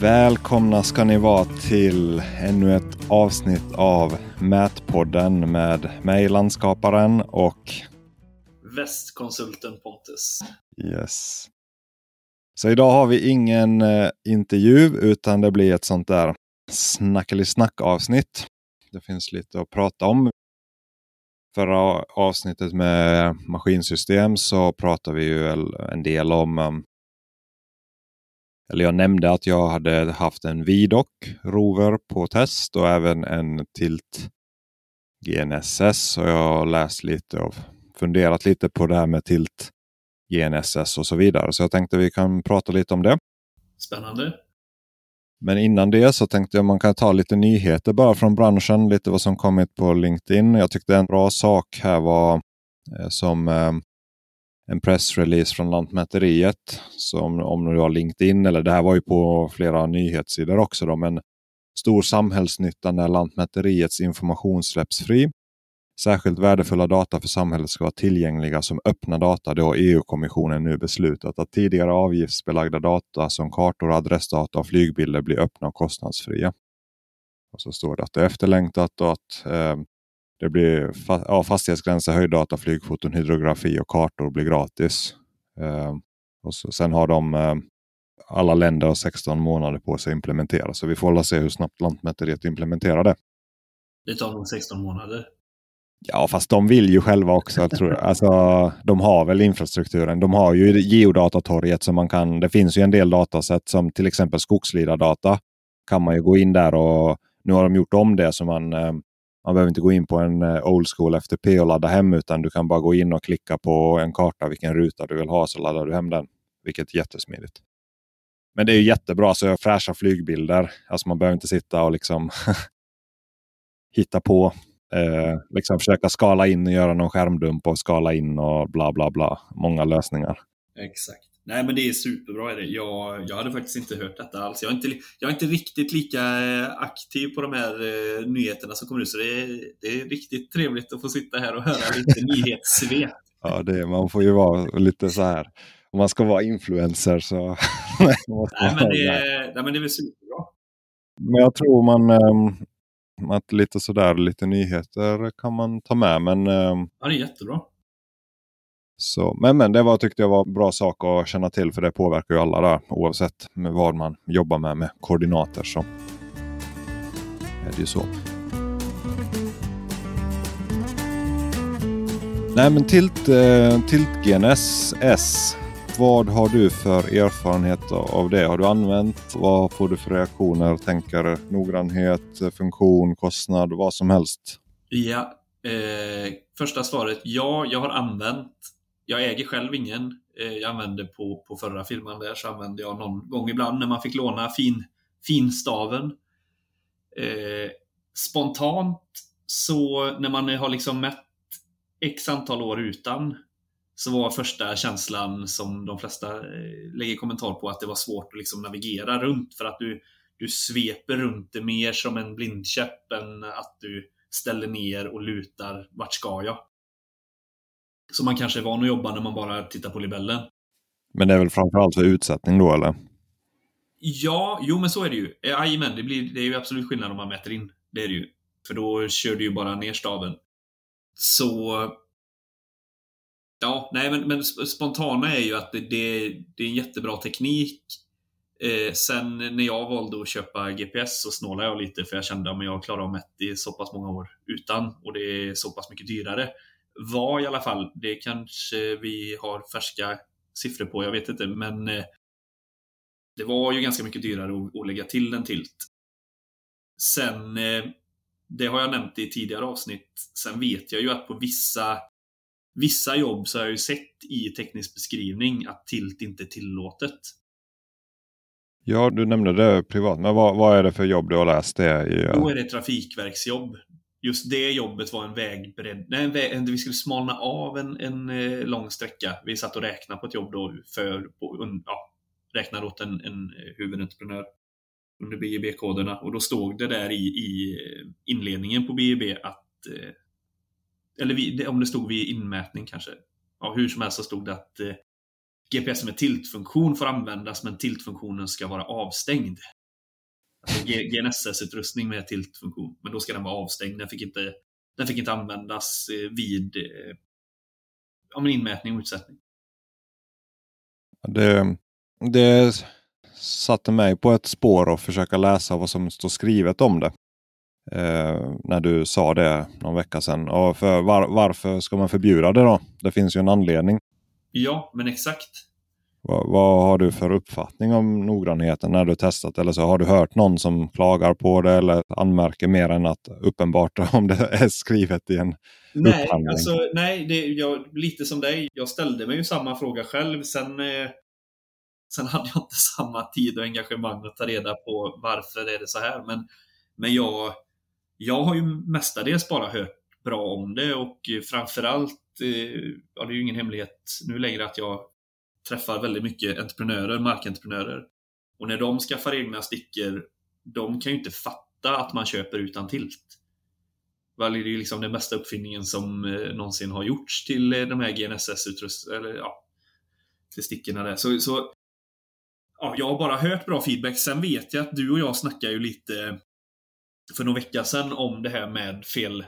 Välkomna ska ni vara till ännu ett avsnitt av Mätpodden med mig, landskaparen och Västkonsulten Pontus. Yes. Så idag har vi ingen eh, intervju utan det blir ett sånt där snackeli-snack avsnitt. Det finns lite att prata om. Förra avsnittet med maskinsystem så pratade vi ju en del om um, eller jag nämnde att jag hade haft en Vidoc rover på test och även en Tilt GNSS. Och jag har läst lite och funderat lite på det här med Tilt GNSS och så vidare. Så jag tänkte vi kan prata lite om det. Spännande. Men innan det så tänkte jag man kan ta lite nyheter bara från branschen. Lite vad som kommit på LinkedIn. Jag tyckte en bra sak här var eh, som eh, en pressrelease från Lantmäteriet. Som om du har LinkedIn eller det här var ju på flera nyhetssidor också. Då, men stor samhällsnytta när Lantmäteriets information släpps fri. Särskilt värdefulla data för samhället ska vara tillgängliga som öppna data Det har EU-kommissionen nu beslutat att tidigare avgiftsbelagda data som kartor, adressdata och flygbilder blir öppna och kostnadsfria. Och så står det att det är efterlängtat och att eh, det blir ja, fastighetsgränser, höjddata, flygfoton, hydrografi och kartor blir gratis. Eh, och så, sen har de eh, alla länder 16 månader på sig att implementera. Så vi får se hur snabbt Lantmäteriet implementerar det. Det tar nog 16 månader. Ja, fast de vill ju själva också. tror jag. Alltså, de har väl infrastrukturen. De har ju geodatatorget som man kan. Det finns ju en del datasätt som till exempel skogslidardata. Kan man ju gå in där och nu har de gjort om det så man eh, man behöver inte gå in på en eh, old school FTP och ladda hem utan du kan bara gå in och klicka på en karta vilken ruta du vill ha så laddar du hem den. Vilket är jättesmidigt. Men det är jättebra, så jag fräscha flygbilder. Alltså man behöver inte sitta och liksom hitta på. Eh, liksom försöka skala in och göra någon skärmdump och skala in och bla bla bla. Många lösningar. Exakt. Nej men det är superbra. Det. Jag, jag hade faktiskt inte hört detta alls. Jag är inte, jag är inte riktigt lika eh, aktiv på de här eh, nyheterna som kommer ut. Så det är, det är riktigt trevligt att få sitta här och höra lite nyhetssvep. Ja, det, man får ju vara lite så här. Om man ska vara influencer så... nej, men det, nej, men det är väl superbra. Men jag tror man... Ähm, att lite sådär, lite nyheter kan man ta med. Men, ähm, ja, det är jättebra. Så, men, men det var, tyckte jag var en bra sak att känna till för det påverkar ju alla där oavsett med vad man jobbar med med koordinater. Så är det ju så. Nej men Tilt, eh, Tilt S. Vad har du för erfarenhet av det? Har du använt? Vad får du för reaktioner? Tänker noggrannhet, funktion, kostnad, vad som helst? Ja, eh, första svaret ja, jag har använt jag äger själv ingen. Eh, jag använde på, på förra filmen där så använde jag någon gång ibland när man fick låna fin, finstaven. Eh, spontant så när man har liksom mätt x antal år utan så var första känslan som de flesta eh, lägger kommentar på att det var svårt att liksom navigera runt för att du, du sveper runt det mer som en blindkäpp än att du ställer ner och lutar vart ska jag? Som man kanske är van att jobba när man bara tittar på libellen. Men det är väl framförallt för utsättning då eller? Ja, jo men så är det ju. Eh, jajamän, det, blir, det är ju absolut skillnad om man mäter in. Det är det ju. För då kör du ju bara ner staven. Så... Ja, nej men, men spontana är ju att det, det, det är en jättebra teknik. Eh, sen när jag valde att köpa GPS så snålade jag lite för jag kände att jag klarar av mätt i så pass många år utan och det är så pass mycket dyrare var i alla fall. Det kanske vi har färska siffror på, jag vet inte, men eh, det var ju ganska mycket dyrare att, lägga till en tilt. Sen, eh, det har jag nämnt i tidigare avsnitt. Sen vet jag ju att på vissa, vissa jobb så har jag ju sett i teknisk beskrivning att tilt inte är tillåtet. Ja, du nämnde det privat. Men vad, vad är det för jobb du har läst det i? Då är det trafikverksjobb just det jobbet var en vägbredd. Nej, en väg, vi skulle smalna av en, en eh, lång sträcka. Vi satt och räknade på ett jobb då för, på, ja, räknade åt en, en eh, huvudentreprenör under BIB-koderna och då stod det där i, i eh, inledningen på BIB att eh, eller vi, om det stod vid inmätning kanske. Ja, hur som helst så stod det att eh, GPS med tiltfunktion får användas men tiltfunktionen ska vara avstängd. GNSS-utrustning med tiltfunktion. Men då ska den vara avstängd. Den fick inte, den fick inte användas eh, vid eh, ja, inmätning och utsättning. Det, det satte mig på ett spår och försöka läsa vad som står skrivet om det. Eh, när du sa det någon vecka sedan. Och för var, varför ska man förbjuda det då? Det finns ju en anledning. Ja, men exakt. Vad, vad, har du för uppfattning om noggrannheten när du testat? Eller så har du hört någon som klagar på det eller anmärker mer än att uppenbart om det är skrivet i en nej, upphandling? Alltså, nej, det, jag, lite som dig. Jag ställde mig ju samma fråga själv. Sen, eh, sen hade jag inte samma tid och engagemang att ta reda på varför är det så här. Men, men jag, jag har ju mestadels bara hört bra om det och framförallt, eh, ja det är ju ingen hemlighet nu längre att jag träffar väldigt mycket entreprenörer, markentreprenörer. Och när de skaffar egna stickor, de kan ju inte fatta att man köper utan tilt. Väl är det ju liksom den bästa uppfinningen som eh, någonsin har gjorts till eh, de här GNSS-utrustningarna, eller ja, till stickorna där. Så, så ja, jag har bara hört bra feedback. Sen vet jag att du och jag snackar ju lite för några vecka sedan om det här med fel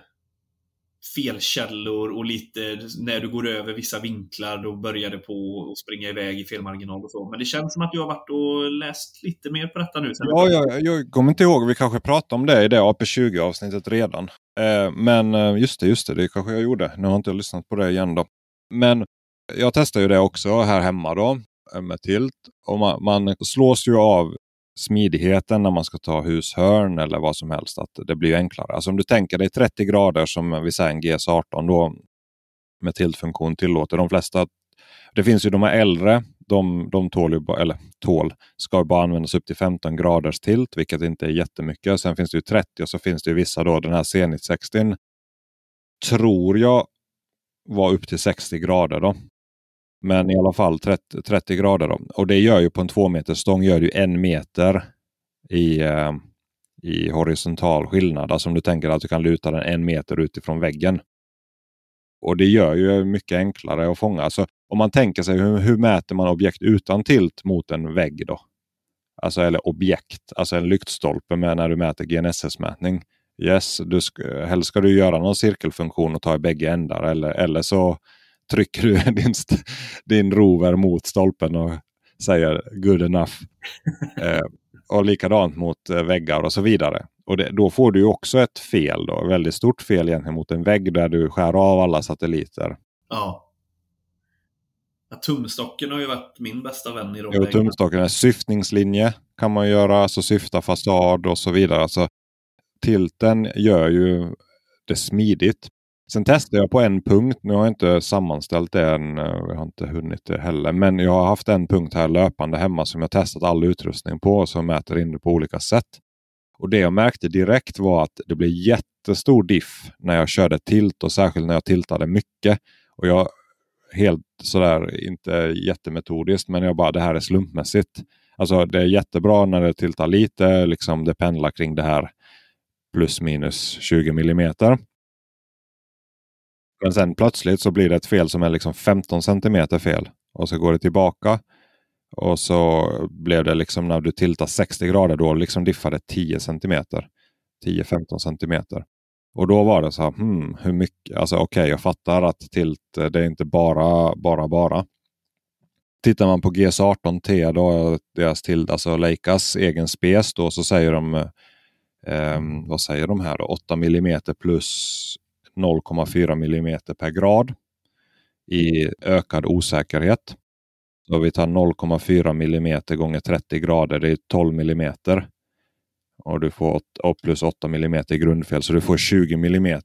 felkällor och lite när du går över vissa vinklar då börjar det på att springa iväg i felmarginal och så. Men det känns som att du har varit och läst lite mer på detta nu. Ja, jag, jag kommer inte ihåg. Vi kanske pratade om det i det AP20 avsnittet redan. Eh, men eh, just det, just det, det kanske jag gjorde. Nu har jag inte lyssnat på det igen då. Men jag testade ju det också här hemma då eh, med tilt. Och man, man slås ju av smidigheten när man ska ta hushörn eller vad som helst. Att det blir enklare. Alltså om du tänker dig 30 grader som vi säger en GS18 då med tiltfunktion tillåter de flesta. Det finns ju de här äldre. De, de tål, ju, eller tål, ska bara användas upp till 15 graders tilt, vilket inte är jättemycket. Sen finns det ju 30 och så finns det vissa då, den här Zenit 60 tror jag var upp till 60 grader. då. Men i alla fall 30, 30 grader. Då. Och det gör ju på en två meter stång gör ju en meter i, eh, i horisontal skillnad. Alltså om du tänker att du kan luta den en meter utifrån väggen. Och det gör ju mycket enklare att fånga. Alltså, om man tänker sig hur, hur mäter man objekt utan tilt mot en vägg då? Alltså eller objekt, alltså en lyktstolpe med när du mäter GNSS-mätning. Yes, du sk helst ska du göra någon cirkelfunktion och ta i bägge ändar eller, eller så trycker du din, din rover mot stolpen och säger good enough. eh, och likadant mot eh, väggar och så vidare. Och det, Då får du också ett fel, då, väldigt stort fel egentligen mot en vägg där du skär av alla satelliter. Ja. ja tumstocken har ju varit min bästa vän i de jo, Tumstocken är syftningslinje kan man göra, alltså syfta fasad och så vidare. Alltså, tilten gör ju det smidigt. Sen testade jag på en punkt. Nu har jag inte sammanställt det än. Eh, jag har inte hunnit det heller. Men jag har haft en punkt här löpande hemma som jag testat all utrustning på. Som mäter in det på olika sätt. Och det jag märkte direkt var att det blev jättestor diff när jag körde tilt och särskilt när jag tiltade mycket. Och jag helt sådär, inte jättemetodiskt, men jag bara det här är slumpmässigt. Alltså det är jättebra när det tiltar lite, liksom det pendlar kring det här plus minus 20 millimeter. Men sen plötsligt så blir det ett fel som är liksom 15 centimeter fel. Och så går det tillbaka. Och så blev det liksom när du tiltar 60 grader då liksom diffade 10 centimeter. 10-15 centimeter. Och då var det så här, hmm, hur mycket? Alltså okej, okay, jag fattar att tilt, eh, det är inte bara, bara, bara. Tittar man på GS18T, då, deras tilt, alltså Leicas egen spes, då, så säger de, eh, ehm, vad säger de här då? 8 mm plus 0,4 mm per grad i ökad osäkerhet. Så vi tar 0,4 mm gånger 30 grader, det är 12 mm. Och du får 8, plus 8 mm i grundfel, så du får 20 mm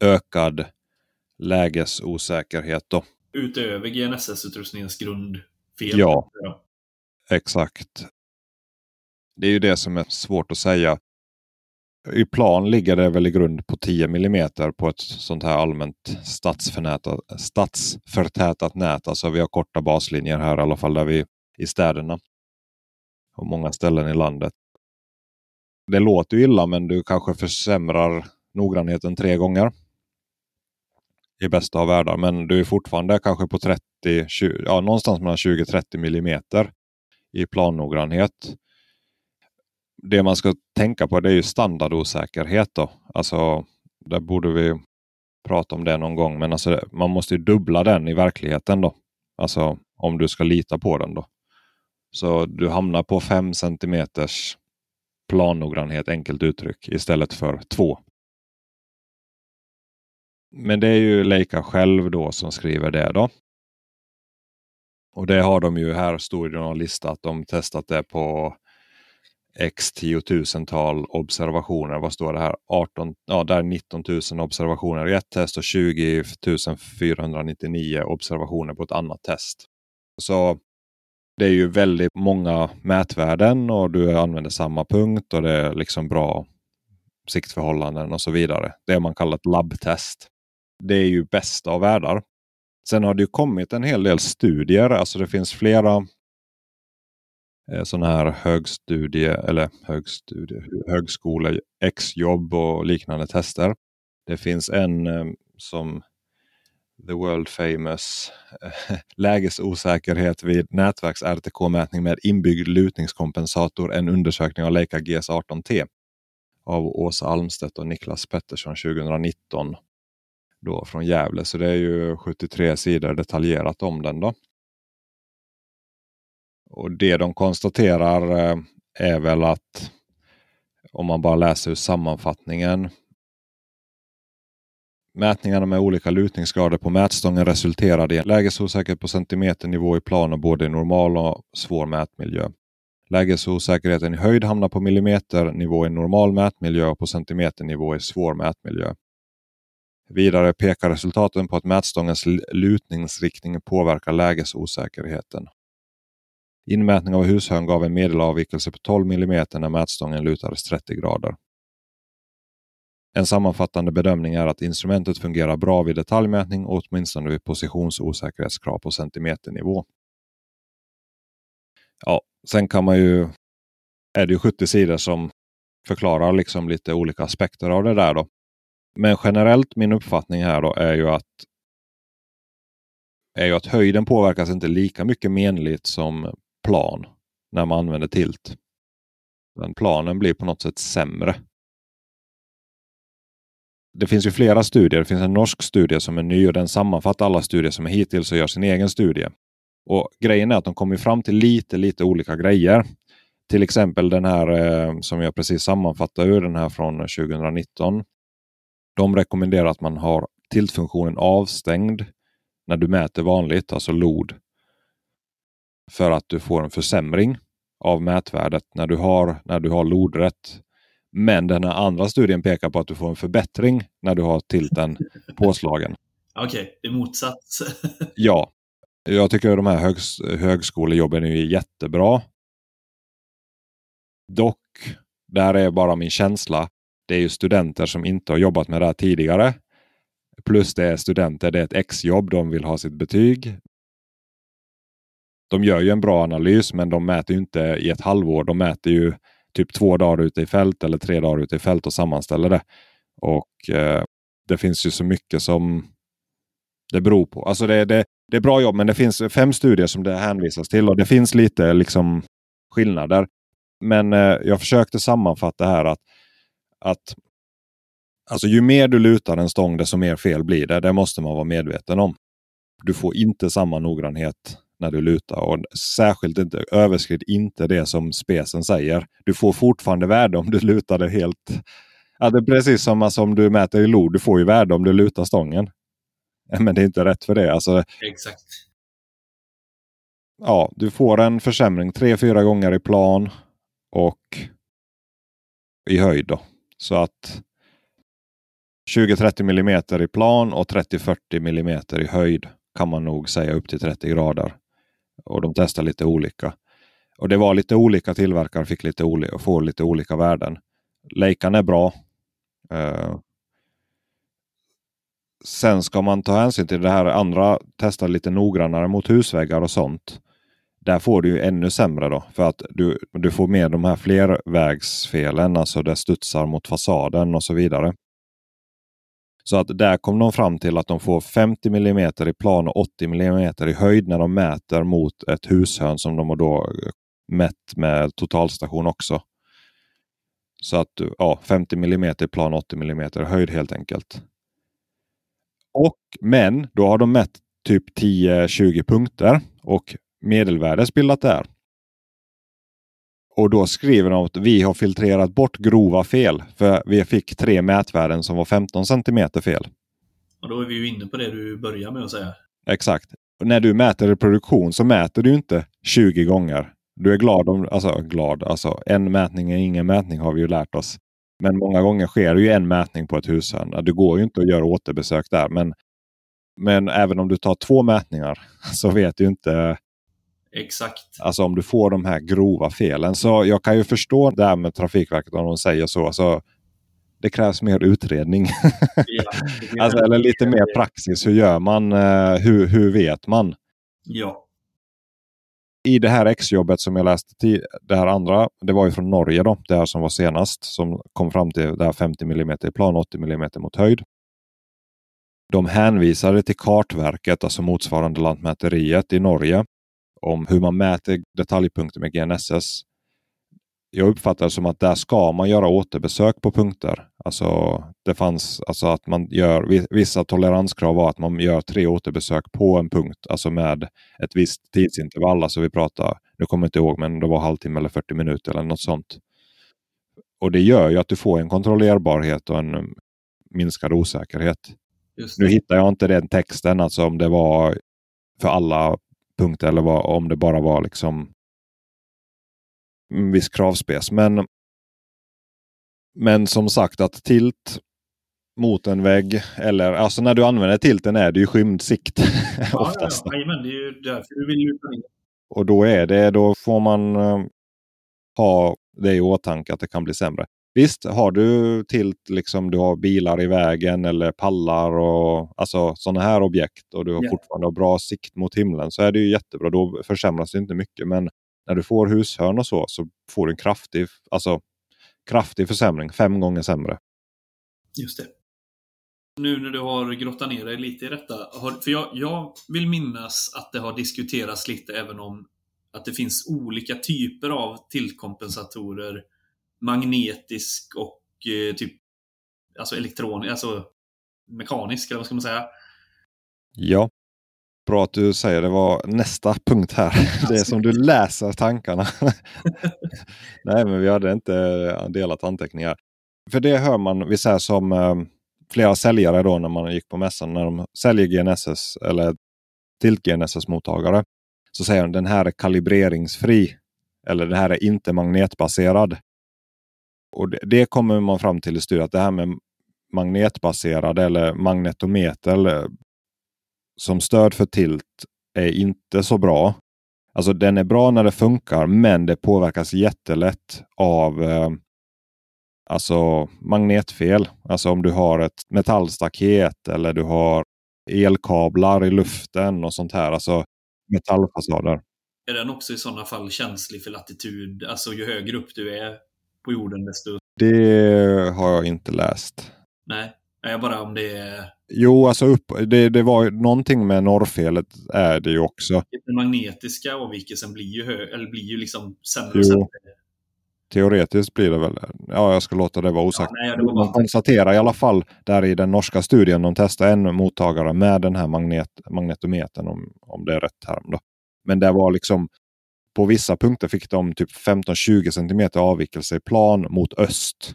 ökad lägesosäkerhet. Då. Utöver GNSS-utrustningens grundfel? Ja, exakt. Det är ju det som är svårt att säga i plan ligger det väl i grund på 10 mm på ett sånt här allmänt stadsförtätat nät. Alltså vi har korta baslinjer här i alla fall där vi i städerna. Och många ställen i landet. Det låter ju illa men du kanske försämrar noggrannheten tre gånger. I bästa av världar. Men du är fortfarande kanske på 30, 20, ja, någonstans mellan 20-30 mm i plannoggrannhet det man ska tänka på det är ju standardosäkerhet. Då. Alltså, där borde vi prata om det någon gång. Men alltså, man måste ju dubbla den i verkligheten. då. Alltså om du ska lita på den. då. Så du hamnar på 5 cm plannoggrannhet enkelt uttryck istället för 2. Men det är ju Leica själv då som skriver det då. Och det har de ju här stod det någon lista att De testat det på x tiotusental observationer. Vad står det här? 18, ja, där är 19 000 observationer i ett test och 20 499 observationer på ett annat test. Så det är ju väldigt många mätvärden och du använder samma punkt och det är liksom bra siktförhållanden och så vidare. Det man kallar ett labbtest. Det är ju bästa av världar. Sen har det kommit en hel del studier. Alltså det finns flera Eh, sådana här högstudie eller högstudie, högskole, exjobb och liknande tester. Det finns en eh, som the world famous eh, lägesosäkerhet vid nätverks RTK-mätning med inbyggd lutningskompensator. En undersökning av Leica GS18T av Åsa Almstedt och Niklas Pettersson 2019 då från Gävle. Så det är ju 73 sidor detaljerat om den. då. Och Det de konstaterar eh, är väl att om man bara läser ur sammanfattningen. Mätningarna med olika lutningsgrader på mätstången resulterade i en lägesosäkerhet på centimeternivå i plan och både normal och svår mätmiljö. Lägesosäkerheten i höjd hamnar på millimeternivå i normal mätmiljö och på centimeternivå i svår mätmiljö. Vidare pekar resultaten på att mätstångens lutningsriktning påverkar lägesosäkerheten. Inmätning av hushörn gav en medelavvikelse på 12 mm när mätstången lutades 30 grader. En sammanfattande bedömning är att instrumentet fungerar bra vid detaljmätning och åtminstone vid positionsosäkerhetskrav på centimeternivå. Ja, sen kan man ju, är det ju 70 sidor som förklarar liksom lite olika aspekter av det där. Då. Men generellt min uppfattning här då är ju att är ju att höjden påverkas inte lika mycket menligt som plan när man använder tilt. Men planen blir på något sätt sämre. Det finns ju flera studier. Det finns en norsk studie som är ny och den sammanfattar alla studier som är hittills och gör sin egen studie. Och Grejen är att de kommer fram till lite, lite olika grejer. Till exempel den här eh, som jag precis sammanfattade ur den här från 2019. De rekommenderar att man har tiltfunktionen avstängd när du mäter vanligt, alltså LOD. För att du får en försämring av mätvärdet när du har, när du har lodrätt. Men den här andra studien pekar på att du får en förbättring när du har tilten påslagen. Okej, okay, det är motsats. ja, jag tycker de här högs högskolejobben är jättebra. Dock, där är bara min känsla det är ju studenter som inte har jobbat med det här tidigare. Plus det är studenter, det är ett exjobb, de vill ha sitt betyg. De gör ju en bra analys men de mäter ju inte i ett halvår. De mäter ju typ två dagar ute i fält eller tre dagar ute i fält och sammanställer det. Och eh, Det finns ju så mycket som det beror på. Alltså det, det, det är bra jobb men det finns fem studier som det hänvisas till och det finns lite liksom skillnader. Men eh, jag försökte sammanfatta här att att alltså, ju mer du lutar en stång desto mer fel blir det. Det måste man vara medveten om. Du får inte samma noggrannhet när du lutar och särskilt inte överskrid inte det som spesen säger. Du får fortfarande värde om du lutar det helt. Ja, det är precis som alltså, om du mäter i lod. Du får ju värde om du lutar stången. Men det är inte rätt för det. Alltså, Exakt. Ja, du får en försämring tre, fyra gånger i plan och i höjd. Då. Så att 20-30 mm i plan och 30-40 mm i höjd kan man nog säga upp till 30 grader. Och de testar lite olika. Och det var lite olika tillverkare fick lite olika, och får lite olika värden. Leican är bra. Eh, sen ska man ta hänsyn till det här andra, testa lite noggrannare mot husväggar och sånt. Där får du ju ännu sämre då. För att du, du får med de här flervägsfelen. Alltså det studsar mot fasaden och så vidare. Så att där kom de fram till att de får 50 mm i plan och 80 mm i höjd när de mäter mot ett hushörn som de har då eh, mätt med totalstation också. Så att ja, 50 mm i plan, och 80 mm i höjd helt enkelt. Och, men då har de mätt typ 10-20 punkter och medelvärdesbildat där. Och då skriver de att vi har filtrerat bort grova fel. För vi fick tre mätvärden som var 15 cm fel. Och då är vi ju inne på det du börjar med att säga. Exakt. Och när du mäter reproduktion så mäter du inte 20 gånger. Du är glad om, alltså glad, alltså en mätning är ingen mätning har vi ju lärt oss. Men många gånger sker det ju en mätning på ett hushörn. Det går ju inte att göra återbesök där. Men, men även om du tar två mätningar så vet du inte Exakt. Alltså om du får de här grova felen. Så jag kan ju förstå det här med Trafikverket om de säger så. Alltså, det krävs mer utredning. Ja, alltså, eller lite mer praxis. Hur gör man? Eh, hur, hur vet man? Ja. I det här exjobbet som jag läste till, det här andra, det var ju från Norge då, det här som var senast, som kom fram till det här 50 mm i plan, 80 mm mot höjd. De hänvisade till Kartverket, alltså motsvarande Lantmäteriet i Norge, om hur man mäter detaljpunkter med GNSS. Jag uppfattar det som att där ska man göra återbesök på punkter. Alltså det fanns alltså att man gör vissa toleranskrav var att man gör tre återbesök på en punkt, alltså med ett visst tidsintervall. Alltså vi pratar, nu kommer jag inte ihåg, men det var halvtimme eller 40 minuter eller något sånt. Och det gör ju att du får en kontrollerbarhet och en minskad osäkerhet. Nu hittar jag inte den texten, alltså om det var för alla punkt eller var, om det bara var liksom en viss kravspec. Men, men som sagt att tilt mot en vägg eller alltså när du använder tilten är det ju skymd sikt. Ja, oftast. Ja, ja. Amen, det är ju därför du vill ju Och då är det, då får man uh, ha det i åtanke att det kan bli sämre. Visst, har du tilt, liksom du har bilar i vägen eller pallar och alltså sådana här objekt och du har yeah. fortfarande bra sikt mot himlen så är det ju jättebra. Då försämras det inte mycket. Men när du får hushörn och så, så får du en kraftig, alltså, kraftig försämring. Fem gånger sämre. Just det. Nu när du har grottat ner dig lite i detta. för jag, jag vill minnas att det har diskuterats lite även om att det finns olika typer av tillkompensatorer magnetisk och eh, typ alltså elektronisk, alltså mekanisk, eller vad ska man säga? Ja. Bra att du säger det var nästa punkt här. Det är som du läser tankarna. Nej, men vi hade inte delat anteckningar. För det hör man, vi säger som eh, flera säljare då när man gick på mässan, när de säljer GNSS eller Tilt GNSS-mottagare. Så säger de den här är kalibreringsfri. Eller den här är inte magnetbaserad. Och det, det, kommer man fram till i studiet att det här med magnetbaserade eller magnetometer eh, som stöd för tilt är inte så bra. Alltså den är bra när det funkar men det påverkas jättelätt av eh, alltså magnetfel. Alltså om du har ett metallstaket eller du har elkablar i luften och sånt här. Alltså metallfasader. Är den också i sådana fall känslig för latitud? Alltså ju högre upp du är på jorden desto... Det har jag inte läst. Nej, jag bara om det är... Jo, alltså upp, det, det var någonting med norrfelet är det ju också. Den magnetiska avvikelsen blir ju, hö, eller blir ju liksom sämre och sämre. Teoretiskt blir det väl. Ja, jag ska låta det vara osagt. Ja, nej, Man konstaterar i alla fall där i den norska studien de testade en mottagare med den här magnet, magnetometern om, om det är rätt term. Då. Men det var liksom på vissa punkter fick de typ 15-20 cm avvikelse i plan mot öst.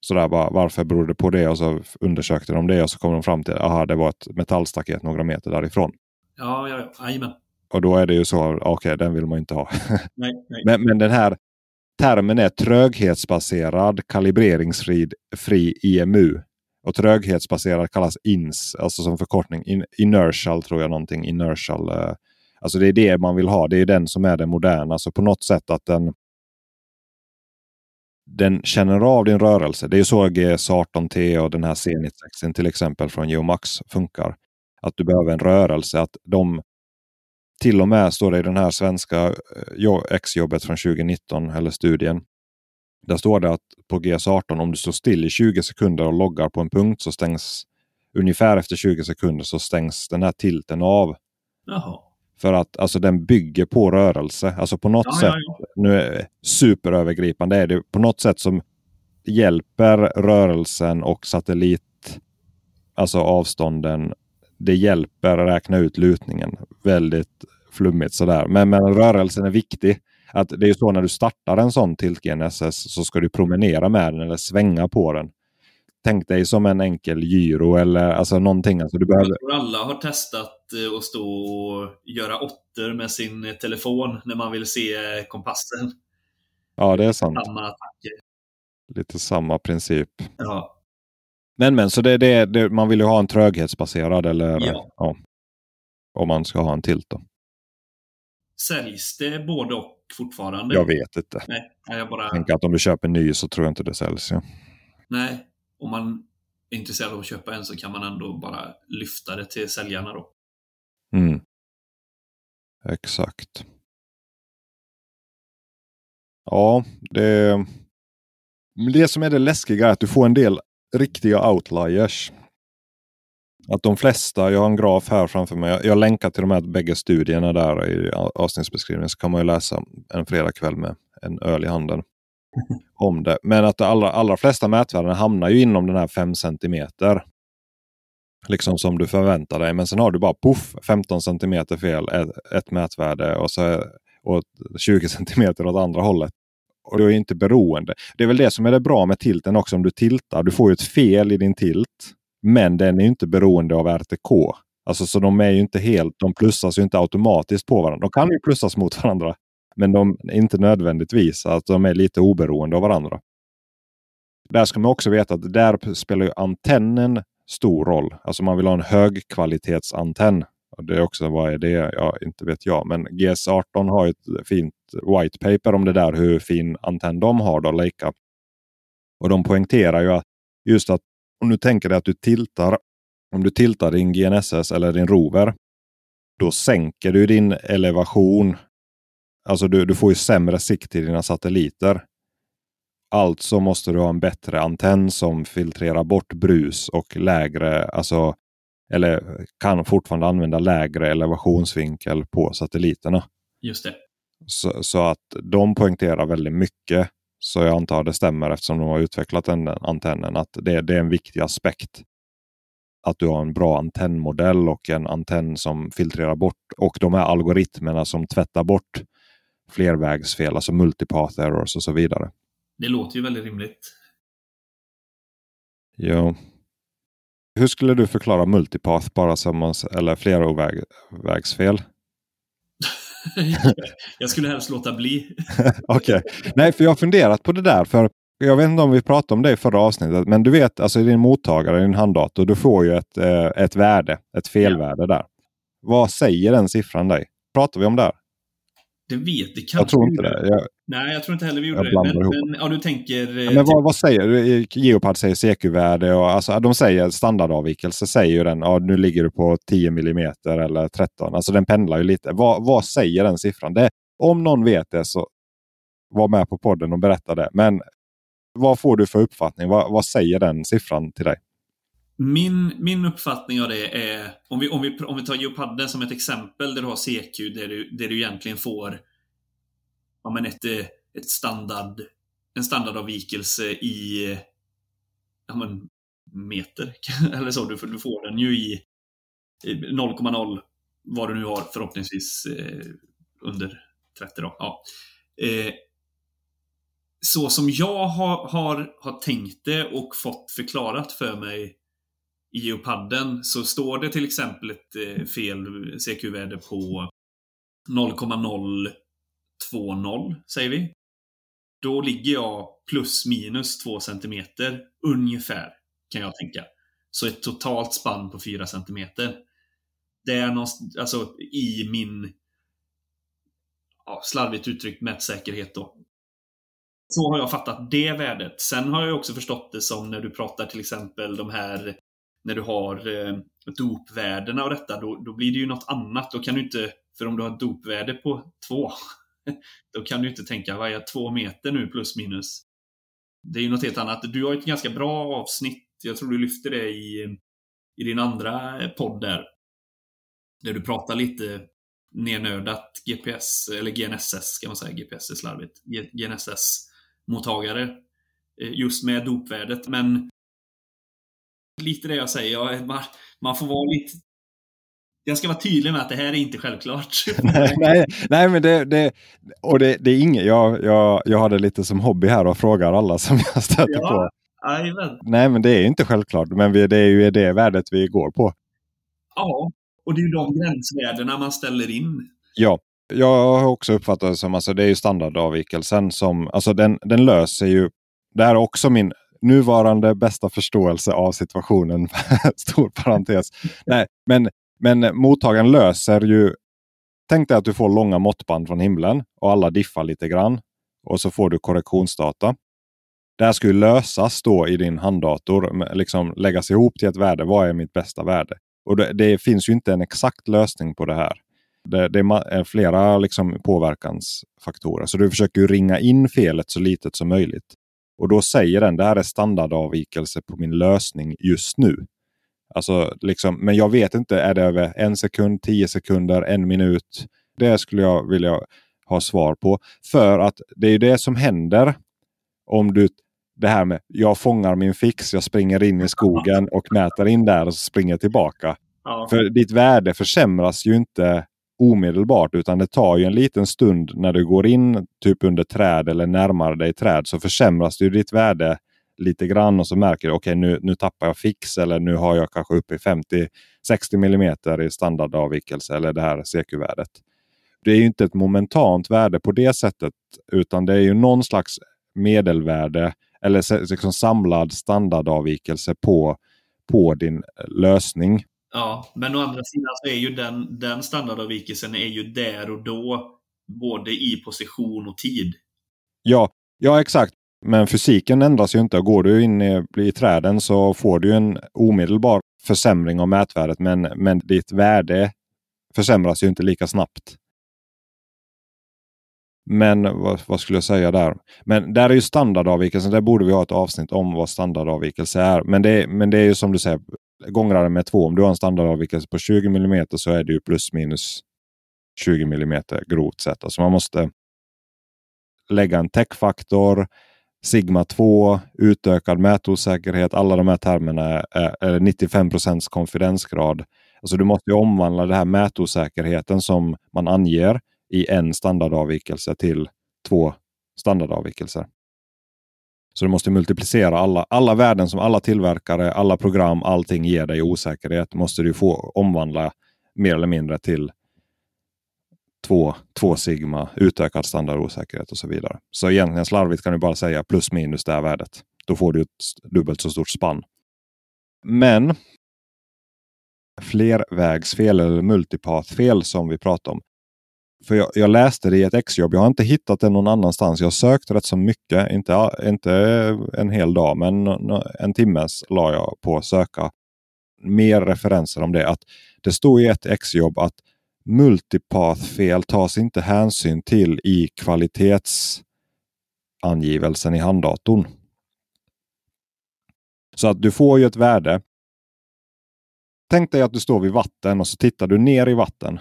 Så där bara, varför beror det på det? Och så undersökte de det och så kom de fram till att det var ett metallstaket några meter därifrån. Ja, ja, ja. Och då är det ju så, okej, okay, den vill man inte ha. nej, nej. Men, men den här termen är tröghetsbaserad kalibreringsfri fri IMU. Och tröghetsbaserad kallas INS, alltså som förkortning. In, inertial tror jag någonting. Inertial eh, Alltså det är det man vill ha. Det är den som är den moderna. Så på något sätt att den den känner av din rörelse. Det är så GS18T och den här Zenit 60 till exempel från Geomax funkar. Att du behöver en rörelse. Att de till och med står det i den här svenska eh, exjobbet från 2019 eller studien. Där står det att på GS18 om du står still i 20 sekunder och loggar på en punkt så stängs ungefär efter 20 sekunder så stängs den här tilten av. Jaha. För att alltså, den bygger på rörelse. Alltså på något ja, sätt, ja, ja. nu är superövergripande är det på något sätt som hjälper rörelsen och satellit, alltså avstånden, det hjälper att räkna ut lutningen. Väldigt flummigt sådär. Men, men rörelsen är viktig. Att det är så när du startar en sån Tilt GNSS så ska du promenera med den eller svänga på den. Tänk dig som en enkel gyro eller alltså någonting. Alltså du behöver... Jag tror alla har testat eh, att stå och göra åttor med sin telefon när man vill se kompassen. Ja, det är sant. Samma attacker. Lite samma princip. Ja. Men men, så det, det, det, man vill ju ha en tröghetsbaserad eller Ja. ja, om man ska ha en tilt då. Säljs det både och fortfarande? Jag vet inte. Nej, jag bara... Tänker att om du köper ny så tror jag inte det säljs. Ja. Nej, om man är intresserad av att köpa en så kan man ändå bara lyfta det till säljarna då. Mm. Exakt. Ja, det, det som är det läskiga är att du får en del riktiga outliers. Att de flesta, jag har en graf här framför mig. Jag, jag länkar till de här bägge studierna där i avsnittsbeskrivningen. Så kan man ju läsa en fredagkväll med en öl i handen om det. Men att de allra, allra flesta mätvärden hamnar ju inom den här 5 centimeter. Liksom som du förväntar dig. Men sen har du bara poff 15 centimeter fel, ett, ett mätvärde och, så, och 20 centimeter åt andra hållet. Och du är inte beroende. Det är väl det som är det bra med tilten också. Om du tiltar, du får ju ett fel i din tilt. Men den är inte beroende av RTK. Alltså så de är ju inte helt, de plussas ju inte automatiskt på varandra. De kan ju plussas mot varandra. Men de är inte nödvändigtvis att de är lite oberoende av varandra. Där ska man också veta att där spelar ju antennen stor roll. Alltså man vill ha en högkvalitetsantenn. Och det är också, vad är det? Ja, inte vet jag. Men GS18 har ett fint white paper om det där hur fin antenn de har då, Leica. Och de poängterar ju att just att om du tänker dig att du tiltar, om du tiltar din GNSS eller din rover, då sänker du din elevation. Alltså du, du får ju sämre sikt till dina satelliter. Alltså måste du ha en bättre antenn som filtrerar bort brus och lägre, alltså eller kan fortfarande använda lägre elevationsvinkel på satelliterna. Just det. Så, så att de poängterar väldigt mycket. Så jag antar det stämmer eftersom de har utvecklat den antennen. Att det, det är en viktig aspekt. Att du har en bra antennmodell och en antenn som filtrerar bort. Och de här algoritmerna som tvättar bort flervägsfel, alltså multipath errors och så vidare. Det låter ju väldigt rimligt. Ja. Hur skulle du förklara multipath bara som eller flerovägsfel? jag skulle helst låta bli. Okej. Okay. Nej, för jag har funderat på det där. För jag vet inte om vi pratade om det i förra avsnittet. Men du vet, alltså din mottagare, din handdator, du får ju ett, eh, ett värde. Ett felvärde där. Vad säger den siffran dig? Pratar vi om det? Det vet det kanske Jag tror inte det. Jag, Nej, jag tror inte heller vi gjorde det. Men, men, ja, du tänker... Ja, men vad, vad säger du? Geopard säger CQ-värde och alltså, de säger standardavvikelse säger ju den. Ja, nu ligger du på 10 mm eller 13. Alltså den pendlar ju lite. Vad, vad säger den siffran? Det, om någon vet det så var med på podden och berätta det. Men vad får du för uppfattning? Vad, vad säger den siffran till dig? Min, min uppfattning av det är, om vi, om vi, om vi tar Geopadden som ett exempel där du har CQ, där du, där du egentligen får ja, men ett, ett standard, en standardavvikelse i ja, men, meter. Eller så, du, du får den ju i 0,0 vad du nu har förhoppningsvis eh, under 30 då. Ja. Eh, så som jag har, har, har tänkt det och fått förklarat för mig i Geopadden så står det till exempel ett eh, fel CQ-värde på 0,020 säger vi. Då ligger jag plus minus 2 cm ungefär kan jag tänka. Så ett totalt spann på 4 cm. Det är någonstans, alltså i min ja, slarvigt uttryckt mätsäkerhet då. Så har jag fattat det värdet. Sen har jag också förstått det som när du pratar till exempel de här när du har eh, dopvärdena och detta, då, då blir det ju något annat. Då kan du inte, för om du har ett dopvärde på två, då kan du inte tänka, vad är två meter nu plus minus? Det är ju något helt annat. Du har ett ganska bra avsnitt, jag tror du lyfter det i, i din andra eh, podd där. Där du pratar lite nernördat GPS, eller GNSS kan man säga, GPS är slarvigt. GNSS-mottagare. Eh, just med dopvärdet. Men lite det jag säger, man, man får vara lite jag ska vara tydlig med att det här är inte självklart. nej, nej, men det, det, och det, det är inget. Jag, jag, jag har det lite som hobby här och frågar alla som jag stöter ja, på. Amen. Nej, men det är inte självklart. Men vi, det är ju det värdet vi går på. Ja, och det är ju de gränsvärdena man ställer in. Ja, jag har också uppfattat det som alltså det är ju standardavvikelsen som alltså den, den löser ju. Det här är också min nuvarande bästa förståelse av situationen. Stor parentes. Nej, men men mottagaren löser ju... Tänk dig att du får långa måttband från himlen och alla diffar lite grann. Och så får du korrektionsdata. Det här skulle lösas då i din handdator. Liksom läggas ihop till ett värde. Vad är mitt bästa värde? Och det, det finns ju inte en exakt lösning på det här. Det, det är eh, flera liksom påverkansfaktorer. Så du försöker ringa in felet så litet som möjligt. Och då säger den det här är standardavvikelse på min lösning just nu. Alltså, liksom, men jag vet inte, är det över en sekund, tio sekunder, en minut? Det skulle jag vilja ha svar på. För att det är det som händer om du det här med jag fångar min fix, jag springer in i skogen och mäter in där och springer tillbaka. Ja. För ditt värde försämras ju inte omedelbart utan det tar ju en liten stund när du går in typ under träd eller närmar dig träd så försämras ju ditt värde lite grann och så märker du okej okay, nu, nu tappar jag fix eller nu har jag kanske uppe i 50-60 mm i standardavvikelse eller det här CQ-värdet. Det är ju inte ett momentant värde på det sättet utan det är ju någon slags medelvärde eller liksom samlad standardavvikelse på, på din lösning. Ja, men å andra sidan så är ju den, den standardavvikelsen är ju där och då både i position och tid. Ja, ja exakt. Men fysiken ändras ju inte. Går du in i, i träden så får du en omedelbar försämring av mätvärdet. Men, men ditt värde försämras ju inte lika snabbt. Men vad, vad, skulle jag säga där? Men där är ju standardavvikelsen. Där borde vi ha ett avsnitt om vad standardavvikelse är. Men det, men det är ju som du säger, gångrar med två. Om du har en standardavvikelse på 20 mm så är det ju plus minus 20 mm grovt sett. Alltså man måste lägga en täckfaktor, Sigma 2, utökad mätosäkerhet. Alla de här termerna är, 95 procents konfidensgrad. Alltså du måste omvandla den här mätosäkerheten som man anger i en standardavvikelse till två standardavvikelser. Så du måste multiplicera alla, alla värden som alla tillverkare, alla program, allting ger dig osäkerhet. Måste du få omvandla mer eller mindre till 2, 2 sigma, utökad standardosäkerhet och så vidare. Så egentligen slarvigt kan du bara säga plus minus det här värdet. Då får du ett dubbelt så stort spann. Men flervägsfel eller multipathfel som vi pratar om. För jag, jag, läste det i ett exjobb. Jag har inte hittat det någon annanstans. Jag har sökt rätt så mycket. Inte, inte en hel dag, men en timmes la jag på att söka mer referenser om det. Att Det stod i ett exjobb att multipath-fel tas inte hänsyn till i kvalitetsangivelsen i handdatorn. Så att du får ju ett värde. Tänk dig att du står vid vatten och så tittar du ner i vatten.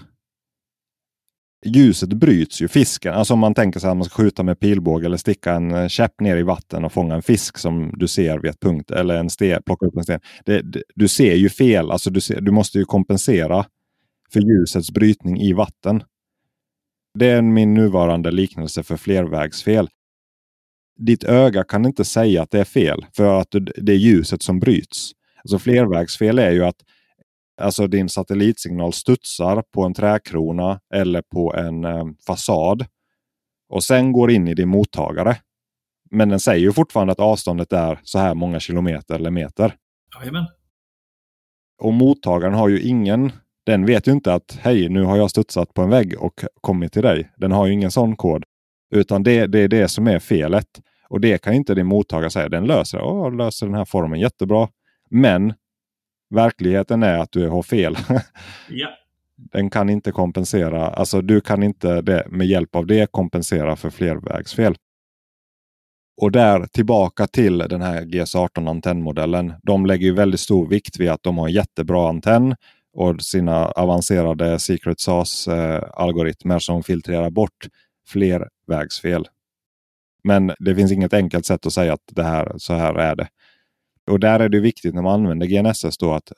Ljuset bryts ju. Fisken, alltså om man tänker sig att man ska skjuta med pilbåge eller sticka en eh, käpp ner i vatten och fånga en fisk som du ser vid ett punkt eller en sten, plocka upp en sten. Det, det, du ser ju fel, alltså du, ser, du måste ju kompensera för ljusets brytning i vatten. Det är min nuvarande liknelse för flervägsfel. Ditt öga kan inte säga att det är fel för att det är ljuset som bryts. Alltså flervägsfel är ju att alltså din satellitsignal studsar på en träkrona eller på en eh, fasad och sen går in i din mottagare. Men den säger ju fortfarande att avståndet är så här många kilometer eller meter. Jajamän. Och mottagaren har ju ingen den vet ju inte att hej, nu har jag studsat på en vägg och kommit till dig. Den har ju ingen sån kod. Utan det, det är det som är felet. Och det kan inte din mottagare säga. Den löser, Åh, löser den här formen jättebra. Men verkligheten är att du har fel. ja. Den kan inte kompensera. Alltså du kan inte det, med hjälp av det kompensera för flervägsfel. Och där tillbaka till den här GS18 antennmodellen. De lägger väldigt stor vikt vid att de har jättebra antenn och sina avancerade Secret sauce algoritmer som filtrerar bort flervägsfel. Men det finns inget enkelt sätt att säga att det här, så här är det. Och där är det viktigt när man använder GNSS då att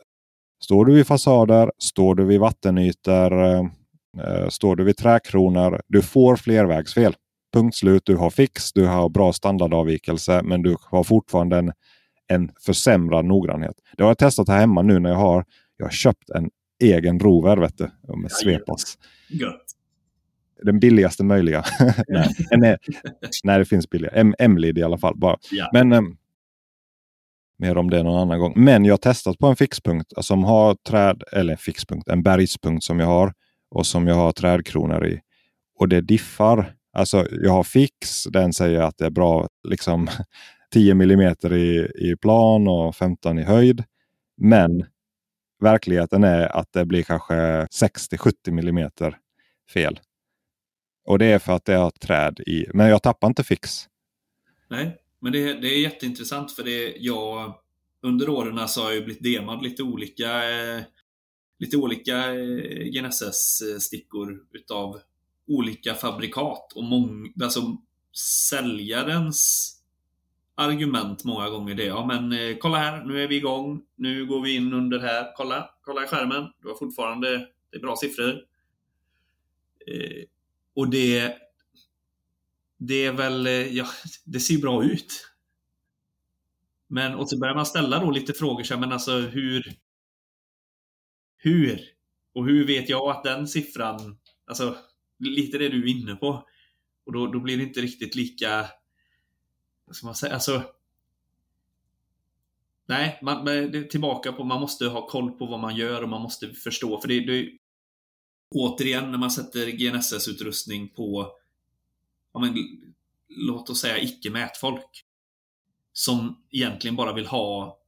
står du vid fasader, står du vid vattenytor, eh, står du vid träkronor, du får flervägsfel. Punkt slut. Du har fix, du har bra standardavvikelse, men du har fortfarande en, en försämrad noggrannhet. Det har jag testat här hemma nu när jag har, jag har köpt en egen rover vet du, med Svepas. Gött. Den billigaste möjliga. nej, nej, det finns billiga. M-lid i alla fall. Bara. Ja. Men eh, mer om det någon annan gång. Men jag har testat på en fixpunkt eh, som har träd, eller fixpunkt, en bergspunkt som jag har och som jag har trädkronor i. Och det diffar. Alltså jag har fix, den säger att det är bra liksom 10 mm i, i plan och 15 i höjd. Men verkligheten är att det blir kanske 60-70 mm fel. Och det är för att det har träd i. Men jag tappar inte fix. Nej, men det, det är jätteintressant för det jag under åren så har jag blivit demad lite olika eh, lite olika eh, GNSS-stickor utav olika fabrikat och mång, alltså säljarens argument många gånger det. Ja men eh, kolla här, nu är vi igång. Nu går vi in under här. Kolla, kolla i skärmen. Du har fortfarande det är bra siffror. Eh, och det det är väl, eh, ja, det ser bra ut. Men och så börjar man ställa då lite frågor så men alltså hur hur? Och hur vet jag att den siffran, alltså lite det du är inne på. Och då, då blir det inte riktigt lika, vad ska man säga, alltså Nej, man, det är tillbaka på man måste ha koll på vad man gör och man måste förstå. För det, det återigen, när man sätter GNSS-utrustning på ja, men, låt oss säga icke-mätfolk som egentligen bara vill ha,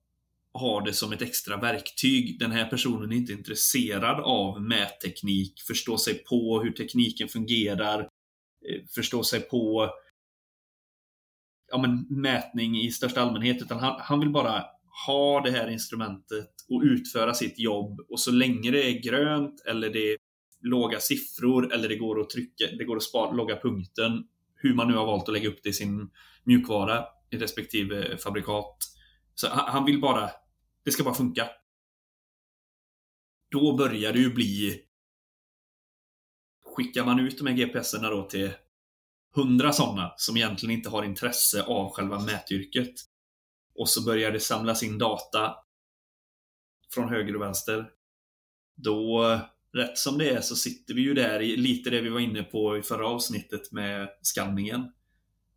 ha det som ett extra verktyg. Den här personen är inte intresserad av mätteknik, förstå sig på hur tekniken fungerar, eh, förstå sig på ja, men, mätning i största allmänhet, utan han, han vill bara ha det här instrumentet och utföra sitt jobb. Och så länge det är grönt eller det är låga siffror eller det går att trycka, det går att spara, logga punkten hur man nu har valt att lägga upp det i sin mjukvara i respektive fabrikat. Så han vill bara, det ska bara funka. Då börjar det ju bli Skickar man ut de här GPSerna då till hundra sådana som egentligen inte har intresse av själva mätyrket och så börjar det samlas in data från höger och vänster. Då rätt som det är så sitter vi ju där i lite det vi var inne på i förra avsnittet med skanningen.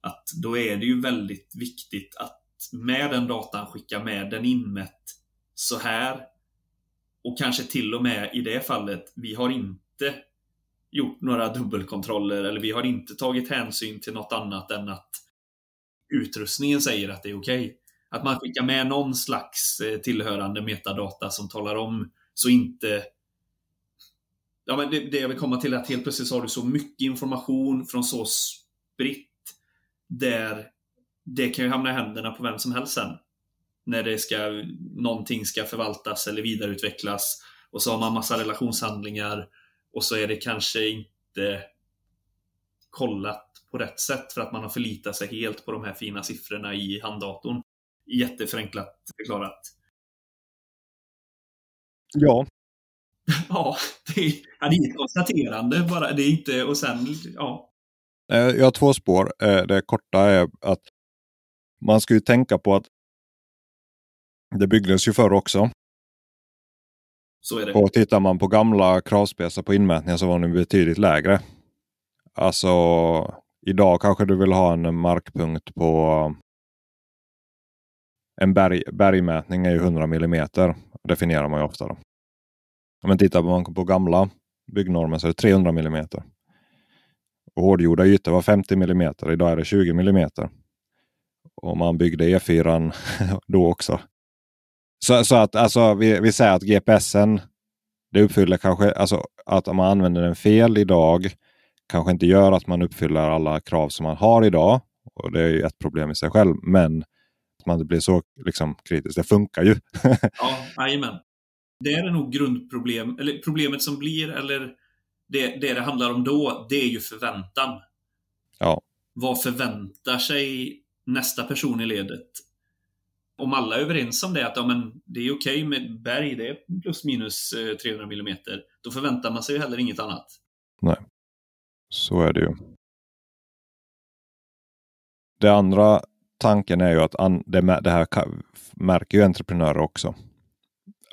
Att då är det ju väldigt viktigt att med den datan skicka med den inmätt så här. Och kanske till och med i det fallet, vi har inte gjort några dubbelkontroller eller vi har inte tagit hänsyn till något annat än att utrustningen säger att det är okej. Okay. Att man skickar med någon slags eh, tillhörande metadata som talar om så inte Ja, men det, det jag vill komma till är att helt plötsligt har du så mycket information från så spritt där det kan ju hamna i händerna på vem som helst sen. När det ska, någonting ska förvaltas eller vidareutvecklas och så har man massa relationshandlingar och så är det kanske inte kollat på rätt sätt för att man har förlitat sig helt på de här fina siffrorna i handdatorn. Jätteförenklat förklarat. Ja, ja, det är, ja, det är ett konstaterande bara. Det är inte, och sen, ja. Eh, jag har två spår. Eh, det korta är att man ska ju tänka på att det byggdes ju förr också. Så är det. Och tittar man på gamla kravspecar på inmätningar så var de betydligt lägre. Alltså idag kanske du vill ha en markpunkt på en berg, bergmätning är ju 100 mm. Definierar man ju ofta. Då. Om man tittar på, på gamla byggnormer så är det 300 mm. Och hårdgjorda ytor var 50 mm. Idag är det 20 mm. Och man byggde E4 då också. Så, så att alltså, vi, vi säger att GPSen det uppfyller kanske, alltså att om man använder den fel idag kanske inte gör att man uppfyller alla krav som man har idag. Och Det är ju ett problem i sig själv. Men att man inte blir så liksom, kritisk. Det funkar ju. ja, jajamän. Det är nog grundproblem, eller problemet som blir, eller det, det det handlar om då, det är ju förväntan. Ja. vad förväntar sig nästa person i ledet? Om alla är överens om det, att ja, men det är okej med berg, det är plus minus 300 eh, mm, då förväntar man sig ju heller inget annat. Nej, så är det ju. Det andra tanken är ju att det här märker ju entreprenörer också.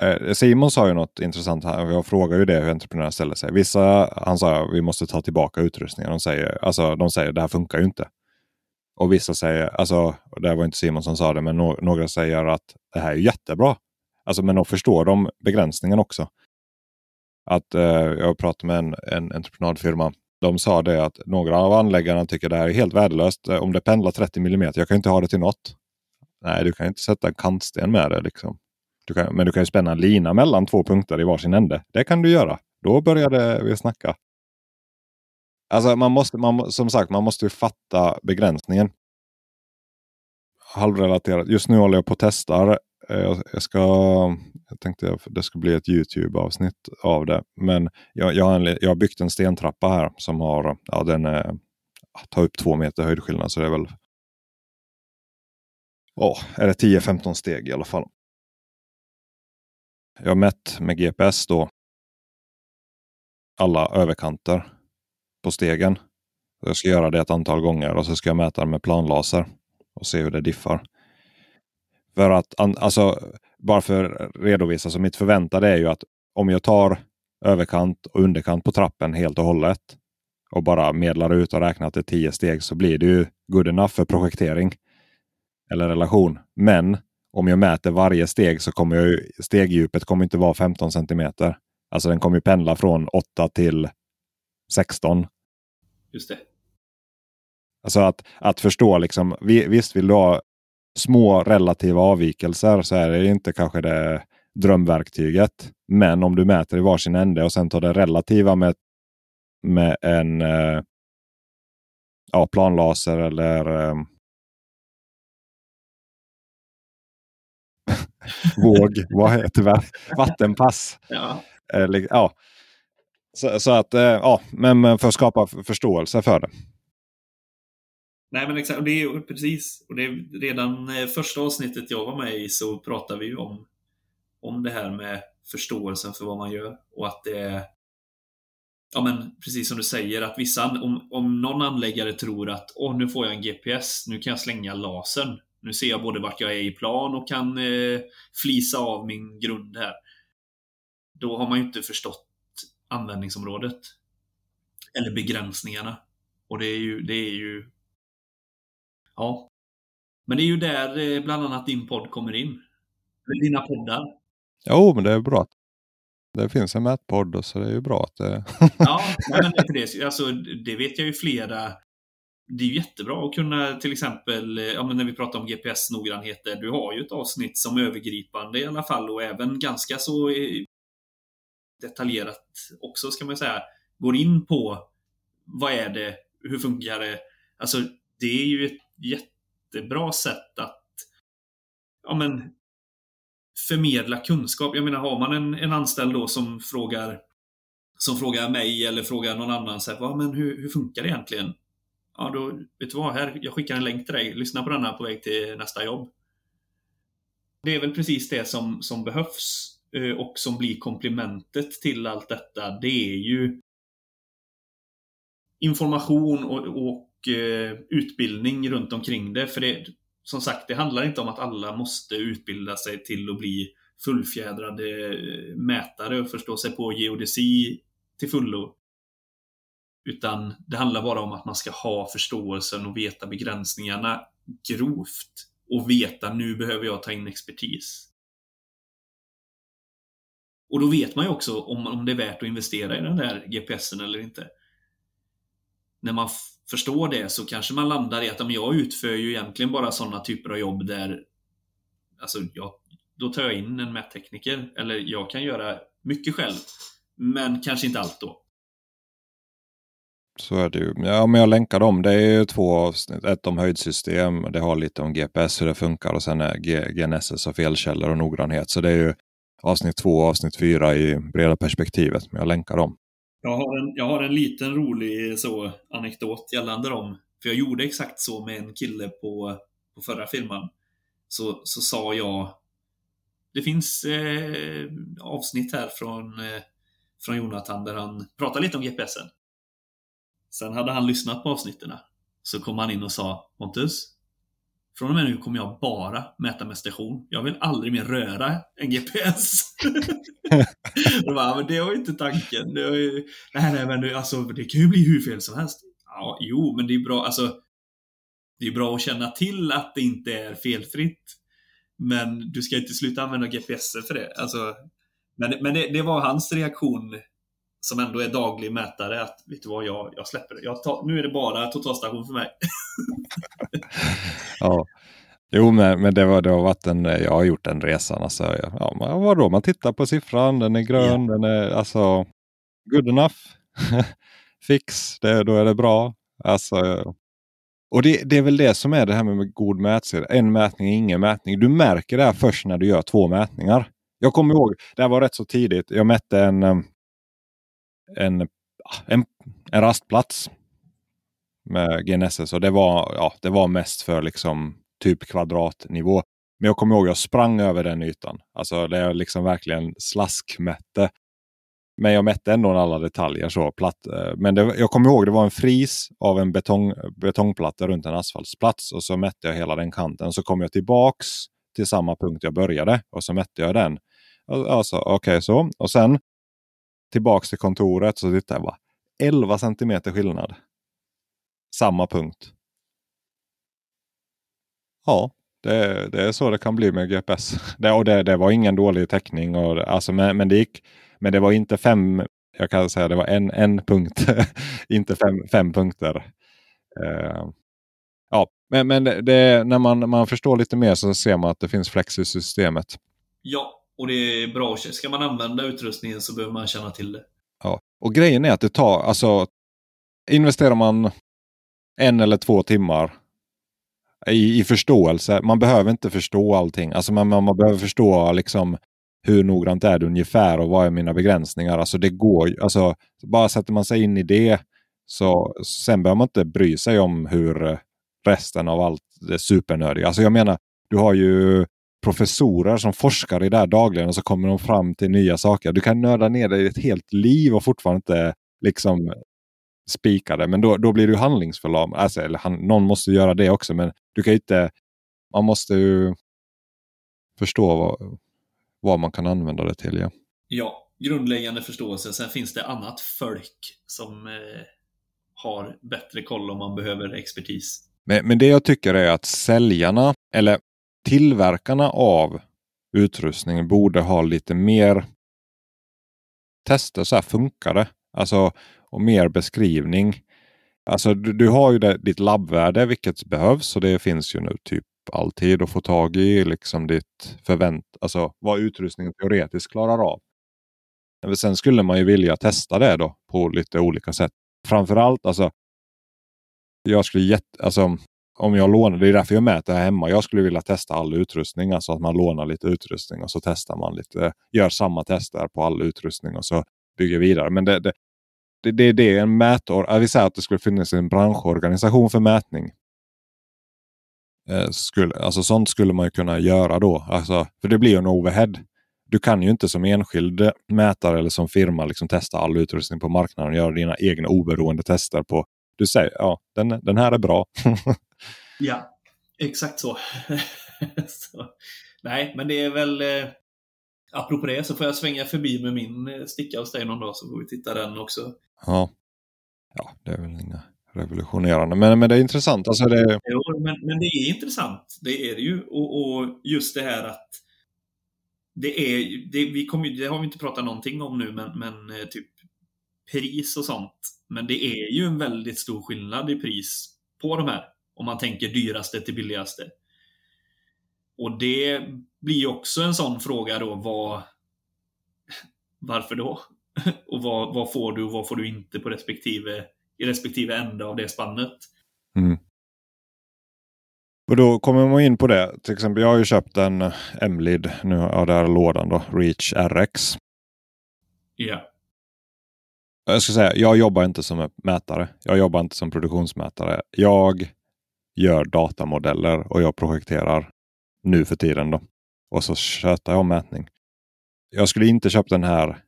Eh, Simon sa ju något intressant här. Jag frågar ju det hur entreprenörer ställer sig. Vissa han sa att vi måste ta tillbaka utrustningen. De säger, alltså, de säger det här funkar ju inte. Och vissa säger, alltså, det var inte Simon som sa det, men no några säger att det här är jättebra. Alltså, men då förstår de begränsningen också. Att eh, Jag pratade med en, en entreprenadfirma. De sa det att några av anläggarna tycker det här är helt värdelöst. Om det pendlar 30 mm, jag kan inte ha det till något. Nej, du kan inte sätta en kantsten med det. Liksom. Du kan, men du kan ju spänna en lina mellan två punkter i varsin ände. Det kan du göra. Då började vi snacka. Alltså man måste, man, som sagt, man måste ju fatta begränsningen. Halvrelaterat. Just nu håller jag på och testar. Eh, jag, jag, ska, jag tänkte att det skulle bli ett Youtube-avsnitt av det. Men jag, jag, har en, jag har byggt en stentrappa här som har, ja den är, tar upp två meter höjdskillnad. Så det är väl, oh, är det 10-15 steg i alla fall. Jag har mätt med GPS då alla överkanter på stegen. Jag ska göra det ett antal gånger och så ska jag mäta med planlaser och se hur det diffar. För att, alltså, bara för att redovisa, så mitt förväntade är ju att om jag tar överkant och underkant på trappen helt och hållet och bara medlar ut och räknar till tio steg så blir det ju good enough för projektering eller relation. Men om jag mäter varje steg så kommer jag, stegdjupet kommer inte vara 15 centimeter. Alltså den kommer ju pendla från 8 till 16. Just det. Alltså att, att förstå liksom, visst vill du ha små relativa avvikelser så är det inte kanske det drömverktyget. Men om du mäter i varsin ände och sen tar det relativa med, med en eh, ja, planlaser eller eh, våg, vad heter det? Vattenpass. Ja. Eller, ja. Så, så, att, eh, ja, men för att skapa förståelse för det. Nej men exakt, det är precis. Och det är redan eh, första avsnittet jag var med i så pratade vi ju om, om det här med förståelsen för vad man gör. Och att det är, ja men precis som du säger, att vissa, om, om någon anläggare tror att åh, nu får jag en GPS, nu kan jag slänga lasern. Nu ser jag både vart jag är i plan och kan eh, flisa av min grund här. Då har man ju inte förstått användningsområdet. Eller begränsningarna. Och det är ju, det är ju Ja. Men det är ju där eh, bland annat din podd kommer in. Dina poddar. Jo, men det är bra. Det finns en mätpodd så det är ju bra att det... ja, men det, alltså, det vet jag ju flera det är jättebra att kunna till exempel, ja, men när vi pratar om GPS-noggrannheter, du har ju ett avsnitt som övergripande i alla fall och även ganska så eh, detaljerat också ska man säga, går in på vad är det, hur funkar det? Alltså det är ju ett jättebra sätt att ja, men, förmedla kunskap. Jag menar, har man en, en anställd då som frågar som frågar mig eller frågar någon annan så här, men hur, hur funkar det egentligen? Ja, då, vet du vad? Här, jag skickar en länk till dig. Lyssna på den här på väg till nästa jobb. Det är väl precis det som, som behövs eh, och som blir komplementet till allt detta. Det är ju information och, och eh, utbildning runt omkring det. För det, som sagt, det handlar inte om att alla måste utbilda sig till att bli fullfjädrade eh, mätare och förstå sig på geodesi till fullo. Utan det handlar bara om att man ska ha förståelsen och veta begränsningarna grovt. Och veta nu behöver jag ta in expertis. Och då vet man ju också om, om det är värt att investera i den där GPSen eller inte. När man förstår det så kanske man landar i att jag utför ju egentligen bara sådana typer av jobb där alltså jag, då tar jag in en mättekniker eller jag kan göra mycket själv. Men kanske inte allt då. Så är det ju. Ja, men jag länkar dem. Det är ju två avsnitt. Ett om höjdsystem. Det har lite om GPS, hur det funkar och sen är GNSS och felkällor och noggrannhet. Så det är ju avsnitt två och avsnitt fyra i breda perspektivet. Men jag länkar dem. Jag har en, jag har en liten rolig så, anekdot gällande dem. För jag gjorde exakt så med en kille på, på förra filmen. Så, så sa jag det finns eh, avsnitt här från, eh, från Jonathan där han pratar lite om GPSen. Sen hade han lyssnat på avsnitten. Så kom han in och sa Pontus, från och med nu kommer jag bara mäta med station. Jag vill aldrig mer röra en GPS. och bara, men det var ju inte tanken. Det, var ju, nej, nej, men alltså, det kan ju bli hur fel som helst. Ja, jo, men det är bra. Alltså, det är bra att känna till att det inte är felfritt. Men du ska inte sluta använda GPS för det. Alltså, men men det, det, var hans reaktion som ändå är daglig mätare att vet du vad, jag, jag släpper det. Jag tar, nu är det bara totalstation för mig. ja. Jo, men, men det, var, det har varit en, jag har gjort den resan. Alltså, ja, vadå, man tittar på siffran, den är grön, yeah. den är alltså good enough. Fix, det, då är det bra. Alltså, och det, det, är väl det som är det här med god mätserie. En mätning, ingen mätning. Du märker det här först när du gör två mätningar. Jag kommer ihåg, det här var rätt så tidigt. Jag mätte en, en, en, en rastplats med GNSS och det var, ja, det var mest för liksom typ kvadratnivå. Men jag kommer ihåg jag sprang över den ytan. Alltså det är liksom verkligen slaskmätte. Men jag mätte ändå alla detaljer. så platt. Eh, men det, jag kommer ihåg det var en fris av en betong, betongplatta runt en asfaltsplats. Och så mätte jag hela den kanten. Så kom jag tillbaks till samma punkt jag började. Och så mätte jag den. Alltså, Okej okay, så. Och sen tillbaks till kontoret så tittade jag bara. 11 centimeter skillnad. Samma punkt. Ja, det, det, är så det kan bli med GPS. Det, och det, det var ingen dålig täckning. Och, alltså, men, men det gick men det var inte fem, jag kan säga det var en, en punkt, inte fem, fem punkter. Uh, ja, men, men det, det, när man, man förstår lite mer så ser man att det finns flex i systemet. Ja, och det är bra. Ska man använda utrustningen så behöver man känna till det. Ja, och grejen är att det tar, alltså investerar man en eller två timmar i, i förståelse. Man behöver inte förstå allting. Alltså man, man, man behöver förstå liksom hur noggrant är det ungefär och vad är mina begränsningar? Alltså det går alltså bara sätter man sig in i det så sen behöver man inte bry sig om hur resten av allt det supernördiga. Alltså jag menar, du har ju professorer som forskar i det här dagligen och så kommer de fram till nya saker. Du kan nörda ner dig ett helt liv och fortfarande inte liksom spika det. Men då, då blir du handlingsförlamad. Alltså, eller han, någon måste göra det också. Men du kan inte... Man måste ju förstå vad, vad man kan använda det till. Ja, ja grundläggande förståelse. Sen finns det annat folk som eh, har bättre koll om man behöver expertis. Men, men det jag tycker är att säljarna, eller tillverkarna av utrustning borde ha lite mer tester. Så här funkar det? Alltså, och mer beskrivning. Alltså du, du har ju det, ditt labbvärde vilket behövs och det finns ju nu typ alltid att få tag i liksom ditt förvänt, alltså vad utrustningen teoretiskt klarar av. Men sen skulle man ju vilja testa det då på lite olika sätt. Framförallt alltså. Jag skulle jätte, alltså om jag lånar, det är därför jag mäter här hemma. Jag skulle vilja testa all utrustning, alltså att man lånar lite utrustning och så testar man lite, gör samma tester på all utrustning och så bygger vidare. Men det, det, det, det, det är en mätor. Jag vill säga att det skulle finnas en branschorganisation för mätning. Eh, skulle, alltså sånt skulle man kunna göra då. Alltså, för det blir ju en overhead. Du kan ju inte som enskild mätare eller som firma liksom testa all utrustning på marknaden och göra dina egna oberoende tester på. Du säger ja, den, den här är bra. ja, exakt så. så. Nej, men det är väl eh, apropå det så får jag svänga förbi med min eh, sticka hos dig någon dag så får vi titta den också. Ja, ja det är väl inga revolutionerande. Men, men det är intressant. Alltså det... Jo, men, men det är intressant. Det är det ju. Och, och just det här att det är, det, vi kommer, det har vi inte pratat någonting om nu, men, men eh, typ pris och sånt. Men det är ju en väldigt stor skillnad i pris på de här. Om man tänker dyraste till billigaste. Och det blir också en sån fråga då. Vad, varför då? och vad, vad får du och vad får du inte på respektive i respektive ände av det spannet. Mm. Och då kommer man in på det. Till exempel jag har ju köpt en M-lid. Nu har jag där lådan då. Reach RX. Ja. Jag ska säga, jag jobbar inte som mätare. Jag jobbar inte som produktionsmätare. Jag gör datamodeller och jag projekterar nu för tiden. Då. Och så sköter jag om mätning. Jag skulle inte köpt den här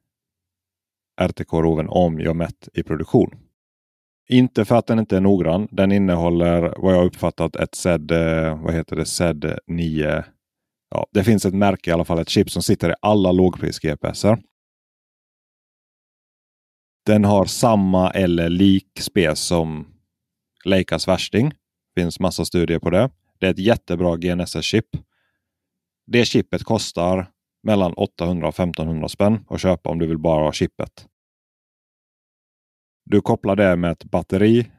RTK-roven om jag mätt i produktion. Inte för att den inte är noggrann. Den innehåller vad jag uppfattat ett ZED, eh, vad heter det, ZED 9. Ja, det finns ett märke i alla fall, ett chip som sitter i alla lågpris-GPSer. Den har samma eller lik spec som Leicas värsting. Det finns massa studier på det. Det är ett jättebra GNSS-chip. Det chippet kostar mellan 800 och 1500 spänn att köpa om du vill bara ha chippet. Du kopplar det med ett batteri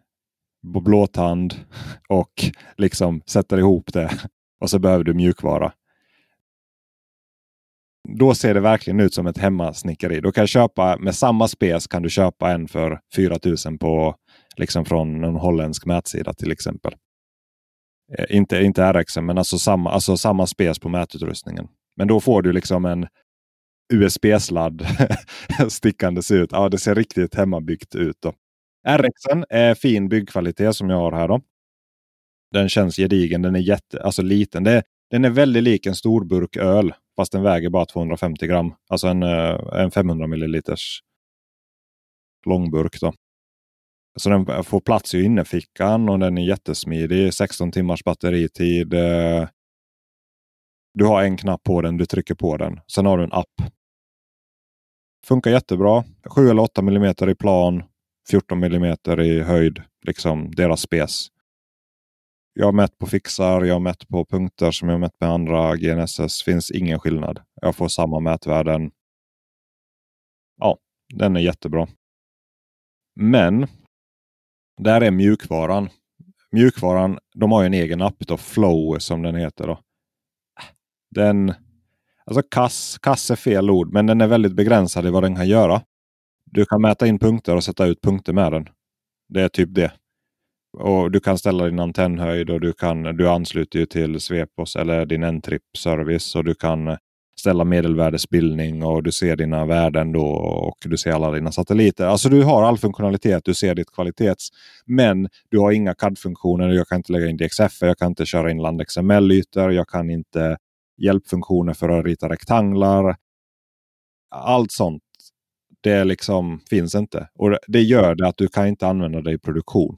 på blåtand och liksom sätter ihop det. Och så behöver du mjukvara. Då ser det verkligen ut som ett hemmasnickeri. Då kan jag köpa med samma spes kan du köpa en för 4000 på liksom från en holländsk mätsida till exempel. Eh, inte, inte RX men alltså samma, alltså samma spes på mätutrustningen. Men då får du liksom en USB-sladd stickandes ut. Ja, det ser riktigt hemmabyggt ut. Då. RXen är fin byggkvalitet som jag har här. Då. Den känns gedigen. Den är jätte, alltså liten. Det, den är väldigt lik en stor burk öl. Fast den väger bara 250 gram. Alltså en, eh, en 500 milliliters långburk. Då. Så den får plats i innerfickan och den är jättesmidig. 16 timmars batteritid. Eh. Du har en knapp på den, du trycker på den. Sen har du en app. Funkar jättebra. 7 eller 8 mm i plan. 14 mm i höjd. Liksom deras spes. Jag har mätt på fixar, jag har mätt på punkter som jag har mätt med andra GNSS. Finns ingen skillnad. Jag får samma mätvärden. Ja, den är jättebra. Men där är mjukvaran. Mjukvaran, de har ju en egen app då, Flow som den heter. Då. Den, alltså kass, kass är fel ord, men den är väldigt begränsad i vad den kan göra. Du kan mäta in punkter och sätta ut punkter med den. Det är typ det. Och Du kan ställa din antennhöjd och du, kan, du ansluter ju till Svepos eller din N-trip-service. Och du kan ställa medelvärdesbildning och du ser dina värden då och du ser alla dina satelliter. Alltså du har all funktionalitet, du ser ditt kvalitets. Men du har inga CAD-funktioner. Jag kan inte lägga in DXF, jag kan inte köra in LandXML-ytor, jag kan inte hjälpfunktioner för att rita rektanglar. Allt sånt. Det liksom finns inte. Och Det gör det att du kan inte använda det i produktion.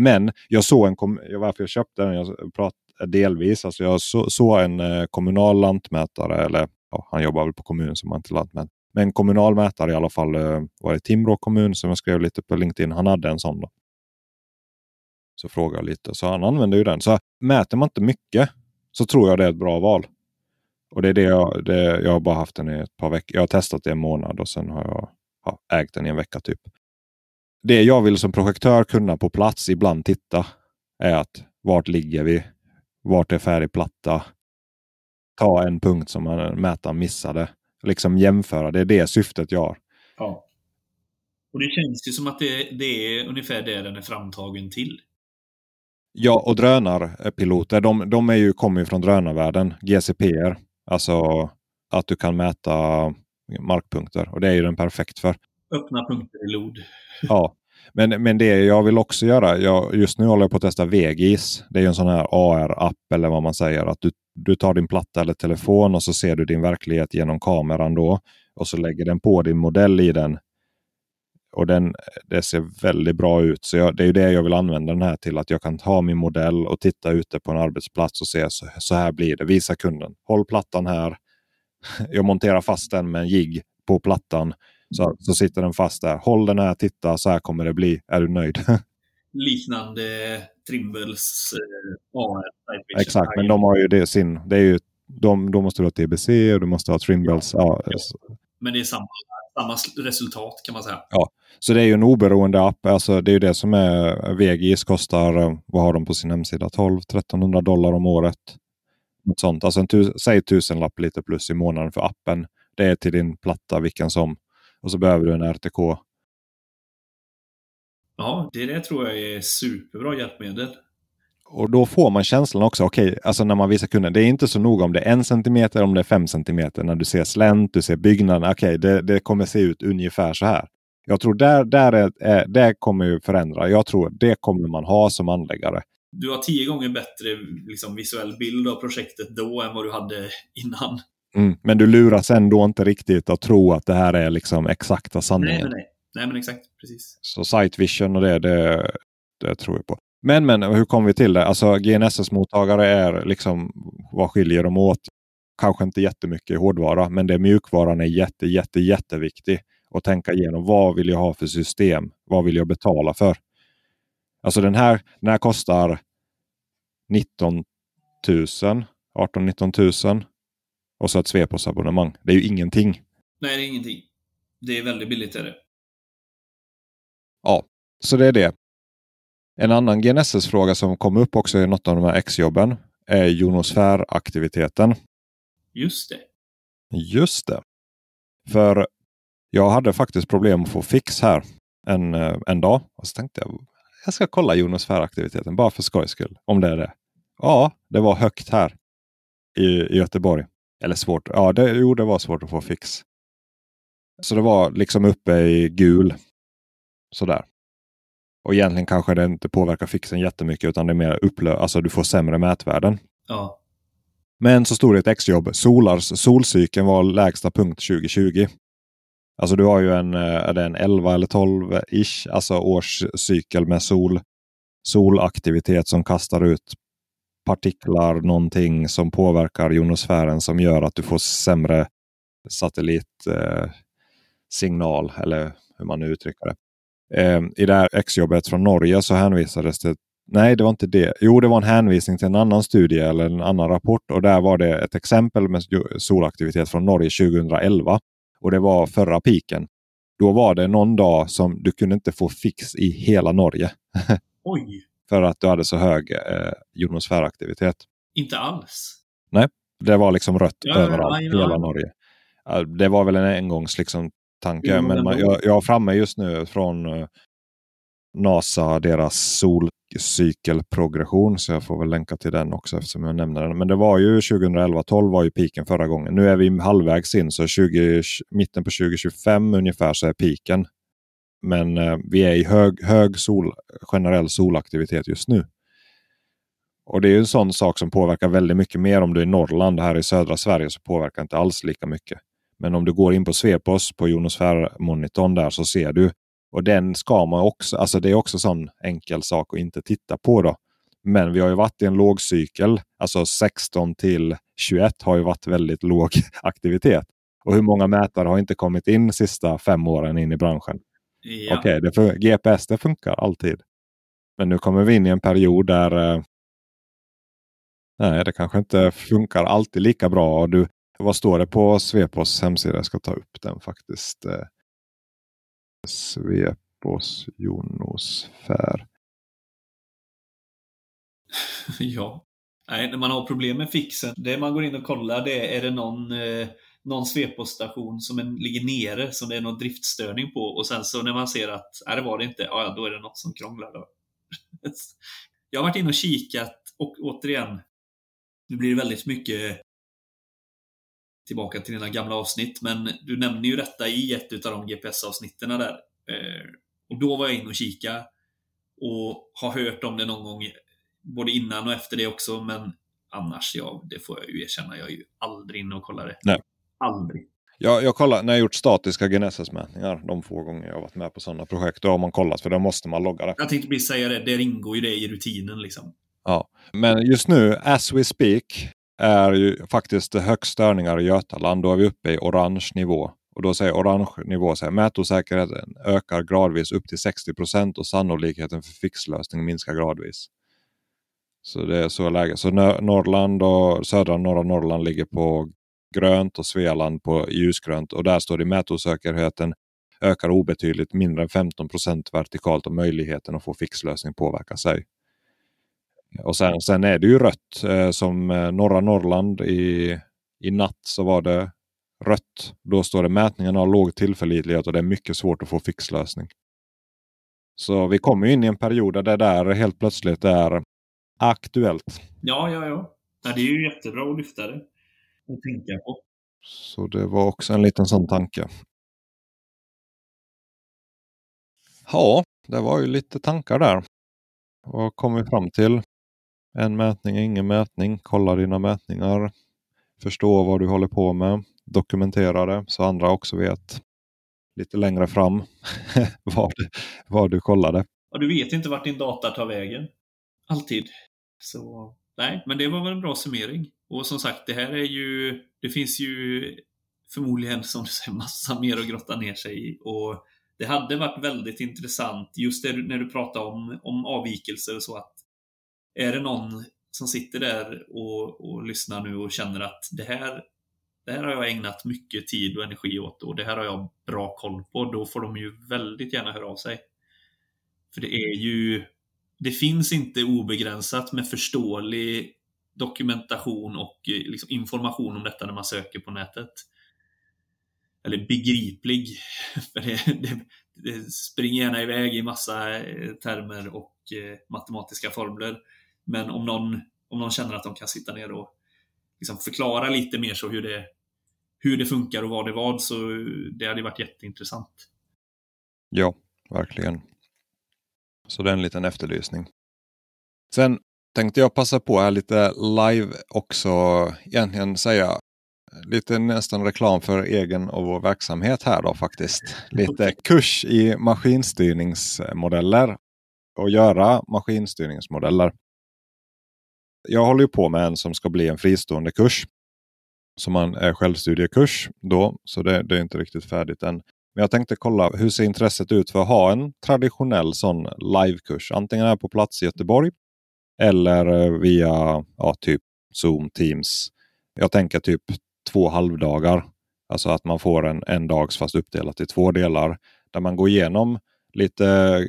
Men jag såg en, varför jag köpte den, jag pratade delvis. Alltså jag såg en eh, kommunal lantmätare, eller ja, han jobbar väl på kommun som inte lantmätare. Men kommunal mätare i alla fall eh, var det Timrå kommun som jag skrev lite på LinkedIn. Han hade en sån. Då. Så frågade jag lite. Så han använder ju den. Så mäter man inte mycket så tror jag det är ett bra val. Och det är det jag, det, jag har bara haft den i ett par veckor. Jag har testat det en månad och sen har jag ja, ägt den i en vecka typ. Det jag vill som projektör kunna på plats ibland titta är att vart ligger vi? Vart är färdig platta? Ta en punkt som mätaren missade. Liksom jämföra. Det är det syftet jag har. Ja. Och det känns ju som att det, det är ungefär det den är framtagen till. Ja, och drönarpiloter, de, de är ju, kommer ju från drönarvärlden. GCPR. Alltså att du kan mäta markpunkter. Och det är ju den perfekt för. Öppna punkter i LOD. Ja, men, men det jag vill också göra, jag, just nu håller jag på att testa Vegis. Det är en sån här AR-app eller vad man säger. Att du, du tar din platta eller telefon och så ser du din verklighet genom kameran då. Och så lägger den på din modell i den. Och den, det ser väldigt bra ut. Så jag, det är det jag vill använda den här till. Att jag kan ta min modell och titta ute på en arbetsplats och se så, så här blir det. Visa kunden. Håll plattan här. Jag monterar fast den med en jigg på plattan. Så, så sitter den fast där. Håll den här, titta, så här kommer det bli. Är du nöjd? Liknande Trimbles eh, AR. Exakt, men de har ju det sin. Det är ju, de, då måste du ha TBC och du måste ha Trimbles. Ja, ja. Men det är samma, samma resultat kan man säga. Ja, så det är ju en oberoende app. Alltså, det är ju det som är VGIS kostar, eh, vad har de på sin hemsida? 12-1300 dollar om året. Något sånt. Alltså en säg tusenlapp lite plus i månaden för appen. Det är till din platta vilken som och så behöver du en RTK. Ja, det, det tror jag är superbra hjälpmedel. Och då får man känslan också, okej, okay, alltså när man visar kunden, det är inte så noga om det är en centimeter om det är fem centimeter. När du ser slänt, du ser byggnaden, okej, okay, det, det kommer se ut ungefär så här. Jag tror där, där är, är, det kommer ju förändra. Jag tror det kommer man ha som anläggare. Du har tio gånger bättre liksom, visuell bild av projektet då än vad du hade innan. Mm, men du luras ändå inte riktigt att tro att det här är liksom exakta sanningen. Nej, men, nej. nej, men exakt. Precis. Så Sight Vision och det, det, det tror jag på. Men, men hur kom vi till det? Alltså GNSS-mottagare är liksom, vad skiljer dem åt? Kanske inte jättemycket i hårdvara, men det mjukvaran är jätte, jätte, jätteviktig. Och tänka igenom vad vill jag ha för system? Vad vill jag betala för? Alltså den här, den här kostar 19 000, 18-19 000. Och så ett Svepos-abonnemang. Det är ju ingenting. Nej, det är ingenting. Det är väldigt billigt är det. Ja, så det är det. En annan GNSS-fråga som kom upp också i något av de här X-jobben är jonosfäraktiviteten. Just det. Just det. För jag hade faktiskt problem att få fix här en, eh, en dag. Och så tänkte jag jag ska kolla jonosfäraktiviteten bara för skojs skull. Om det är det. Ja, det var högt här i, i Göteborg. Eller svårt. Ja, det, jo, det var svårt att få fix. Så det var liksom uppe i gul. Sådär. Och egentligen kanske det inte påverkar fixen jättemycket utan det är mer upplö alltså du får sämre mätvärden. Ja. Men så stod det ett exjobb. Solars, solcykeln var lägsta punkt 2020. Alltså du har ju en, eh, är det en 11 eller 12-ish, alltså årscykel med sol, solaktivitet som kastar ut partiklar, någonting som påverkar jonosfären som gör att du får sämre satellitsignal eh, eller hur man nu uttrycker det. Eh, I det här exjobbet från Norge så hänvisades det Nej, det var inte det. Jo, det var en hänvisning till en annan studie eller en annan rapport och där var det ett exempel med solaktivitet från Norge 2011. Och det var förra piken. Då var det någon dag som du kunde inte få fix i hela Norge. Oj! För att du hade så hög eh, jonosfäraktivitet. Inte alls? Nej, det var liksom rött Ja, överallt. ja, ja. Hela Norge. Det var väl en engångs liksom, tanke. Jo, men man, jag, jag har framme just nu från eh, NASA, deras solcykelprogression. Så jag får väl länka till den också eftersom jag nämner den. Men det var ju 2011-12 var ju piken förra gången. Nu är vi halvvägs in så 20, mitten på 2025 ungefär så är piken. Men eh, vi är i hög, hög sol, generell solaktivitet just nu. Och det är ju en sån sak som påverkar väldigt mycket mer om du är i Norrland. Här i södra Sverige så påverkar inte alls lika mycket. Men om du går in på Svepos på jonosfärmonitorn där så ser du. Och den ska man också, alltså det är också sån enkel sak att inte titta på då. Men vi har ju varit i en lågcykel, alltså 16 till 21 har ju varit väldigt låg aktivitet. Och hur många mätare har inte kommit in de sista fem åren in i branschen? Ja. Okej, fun- GPS det funkar alltid. Men nu kommer vi in i en period där eh, nej, det kanske inte funkar alltid lika bra. Och du, vad står det på Svepos hemsida? Jag ska ta upp den faktiskt. Eh, Svepos jonosfär. ja. Nej, när man har problem med fixen, det man går in och kollar det är, är det någon, eh, någon svepåstation som en, ligger nere som det är någon driftstörning på och sen så när man ser att nej, det var det inte, ja, då är det något som krånglar. Då. Jag har varit inne och kikat och återigen, nu blir det väldigt mycket tillbaka till dina gamla avsnitt, men du nämner ju detta i ett av de GPS-avsnitten där. Eh, och då var jag inne och kika och har hört om det någon gång både innan och efter det också, men annars, ja, det får jag ju erkänna, jag är ju aldrig inne och kollar det. Nej. Aldrig. Jag, jag kollar, när jag gjort statiska GNSS-mätningar, de få gånger jag har varit med på sådana projekt, då har man kollat för då måste man logga det. Jag tänkte precis säga det, det ingår ju det i rutinen liksom. Men just nu, as we speak, är ju faktiskt högst störningar i Götaland. Då är vi uppe i orange nivå. Och då säger orange nivå så här, mätosäkerheten ökar gradvis upp till 60 procent och sannolikheten för fixlösning minskar gradvis. Så det är så läget. Så Nor- Norrland och södra norra Norrland ligger på grönt och Svealand på ljusgrönt. Och där står det mätosäkerheten ökar obetydligt mindre än 15 procent vertikalt och möjligheten att få fixlösning påverkar sig. Och sen, sen är det ju rött. Eh, som eh, norra Norrland i, i natt så var det rött. Då står det mätningen har låg tillförlitlighet och det är mycket svårt att få fixlösning. Så vi kommer in i en period där det där helt plötsligt är aktuellt. Ja, ja, ja. ja det är ju jättebra att lyfta det. Och tänka på. Så det var också en liten sån tanke. Ja, det var ju lite tankar där. Vad kom vi fram till? En mätning, ingen mätning. Kolla dina mätningar. Förstå vad du håller på med. Dokumentera det så andra också vet lite längre fram vad, vad du kollade. Ja, du vet inte vart din data tar vägen. Alltid. Så nej, men det var väl en bra summering. Och som sagt, det här är ju... Det finns ju förmodligen, som du säger, massa mer att grotta ner sig i. Och det hade varit väldigt intressant, just det, när du pratar om, om avvikelser och så, att är det någon som sitter där och, och lyssnar nu och känner att det här, det här har jag ägnat mycket tid och energi åt och det här har jag bra koll på, då får de ju väldigt gärna höra av sig. För det är ju, det finns inte obegränsat med förståelig dokumentation och eh, liksom information om detta när man söker på nätet eller begriplig. För det, det, det, springer gärna iväg i massa eh, termer och eh, matematiska formler. Men om någon, om någon känner att de kan sitta ner och liksom förklara lite mer så hur det, hur det funkar och vad det var, vad, så det hade varit jätteintressant. Ja, verkligen. Så det är en liten efterlysning. Sen tänkte jag passa på här lite live också egentligen säga lite nästan reklam för egen och vår verksamhet här då faktiskt. Lite kurs i maskinstyrningsmodeller och göra maskinstyrningsmodeller. Jag håller ju på med en som ska bli en fristående kurs. Som en är självstudiekurs då, så det, det är inte riktigt färdigt än. Men jag tänkte kolla hur ser intresset ut för att ha en traditionell sån livekurs. Antingen här på plats i Göteborg eller eh, via ja, typ Zoom, Teams. Jag tänker typ två halvdagar. Alltså att man får en, en dags fast uppdelat i två delar. Där man går igenom lite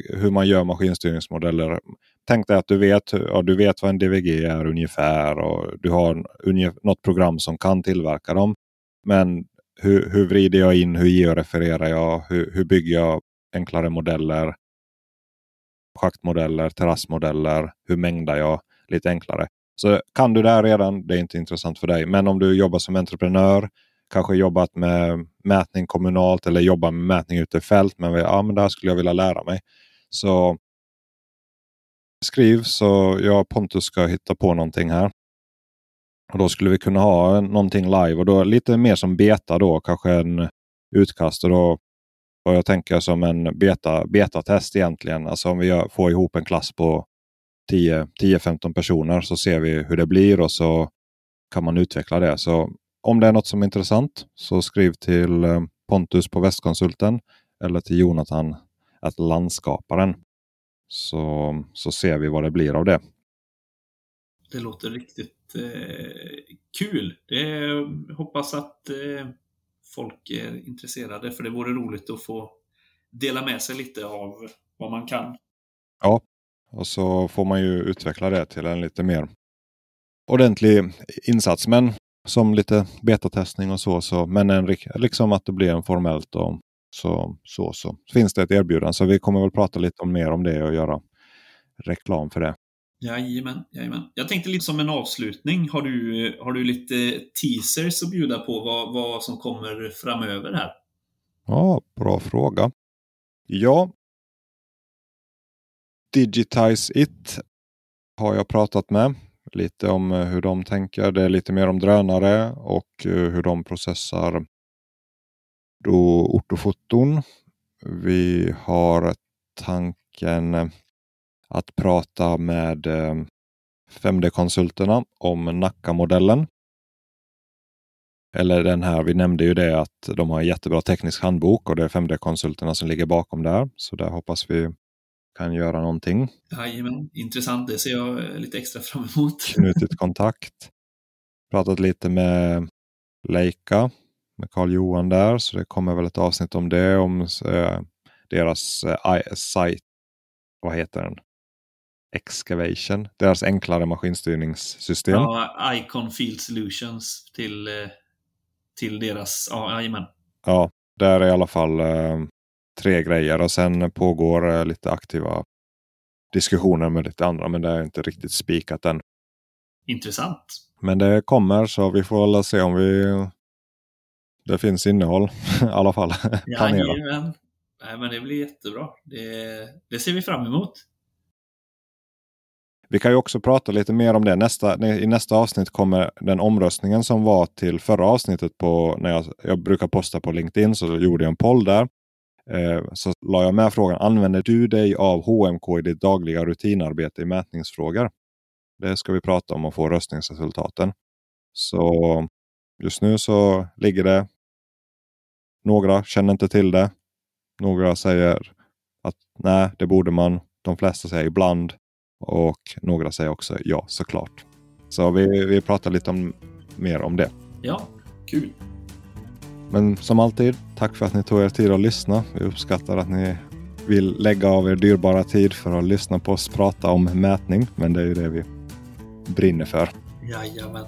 hur man gör maskinstyrningsmodeller. Tänk dig att du vet, ja, du vet vad en DVG är ungefär och du har något program som kan tillverka dem. Men hur, hur vrider jag in, hur georefererar jag, hur, hur bygger jag enklare modeller? Schaktmodeller, terrassmodeller, hur mängdar jag? Lite enklare. Så kan du det här redan, det är inte intressant för dig. Men om du jobbar som entreprenör, kanske jobbat med mätning kommunalt eller jobbar med mätning ute i fält. Men, ja, men det här skulle jag vilja lära mig. Så skriv så jag och Pontus ska hitta på någonting här. Och Då skulle vi kunna ha någonting live och då lite mer som beta då. Kanske en utkast. Och då vad jag tänker som en beta, betatest egentligen. Alltså om vi gör, får ihop en klass på 10-15 personer så ser vi hur det blir och så kan man utveckla det. Så om det är något som är intressant så skriv till eh, Pontus på Västkonsulten eller till Jonathan att landskaparen. Så, så ser vi vad det blir av det. Det låter riktigt kul. Det, hoppas att eh, folk är intresserade för det vore roligt att få dela med sig lite av vad man kan. Ja, och så får man ju utveckla det till en lite mer ordentlig insats. Men som lite betatestning och så. så men en, liksom att det blir en formellt och så, så, så. Finns det ett erbjudande. Så vi kommer väl prata lite mer om det och göra reklam för det. Jajamän, jajamän. Jag tänkte lite som en avslutning. Har du, har du lite teasers att bjuda på vad, vad som kommer framöver här? Ja, bra fråga. Ja, Digitize It har jag pratat med. Lite om eh, hur de tänker. Det är lite mer om drönare och eh, hur de processar då ortofoton. Vi har tanken eh, att prata med 5D-konsulterna eh, om Nacka-modellen. Eller den här, vi nämnde ju det att de har en jättebra teknisk handbok och det är 5D-konsulterna som ligger bakom där. Så där hoppas vi kan göra någonting. Jajamän, intressant. Det ser jag lite extra fram emot. Knutit kontakt. Pratat lite med Leica, med Karl Johan där. Så det kommer väl ett avsnitt om det. Om eh, deras eh, site. Vad heter den? Excavation. Deras enklare maskinstyrningssystem. Ja, Icon Field Solutions till, eh, till deras, ja, jajamän. Ja, där är i alla fall eh, tre grejer och sen pågår eh, lite aktiva diskussioner med lite andra. Men det är inte riktigt spikat än. Intressant. Men det kommer så vi får väl se om vi... Det finns innehåll i alla fall. Jajamän. nej, men det blir jättebra. Det, det ser vi fram emot. Vi kan ju också prata lite mer om det. Nästa, I nästa avsnitt kommer den omröstningen som var till förra avsnittet. på när Jag, jag brukar posta på LinkedIn så gjorde jag en poll där. Eh, så la jag med frågan. Använder du dig av HMK i ditt dagliga rutinarbete i mätningsfrågor? Det ska vi prata om och få röstningsresultaten. Så just nu så ligger det. Några känner inte till det. Några säger att nej, det borde man. De flesta säger ibland. Och några säger också ja, såklart. Så vi, vi pratar lite om, mer om det. Ja, kul. Men som alltid, tack för att ni tog er tid att lyssna. Vi uppskattar att ni vill lägga av er dyrbara tid för att lyssna på oss prata om mätning. Men det är ju det vi brinner för. Jajamän.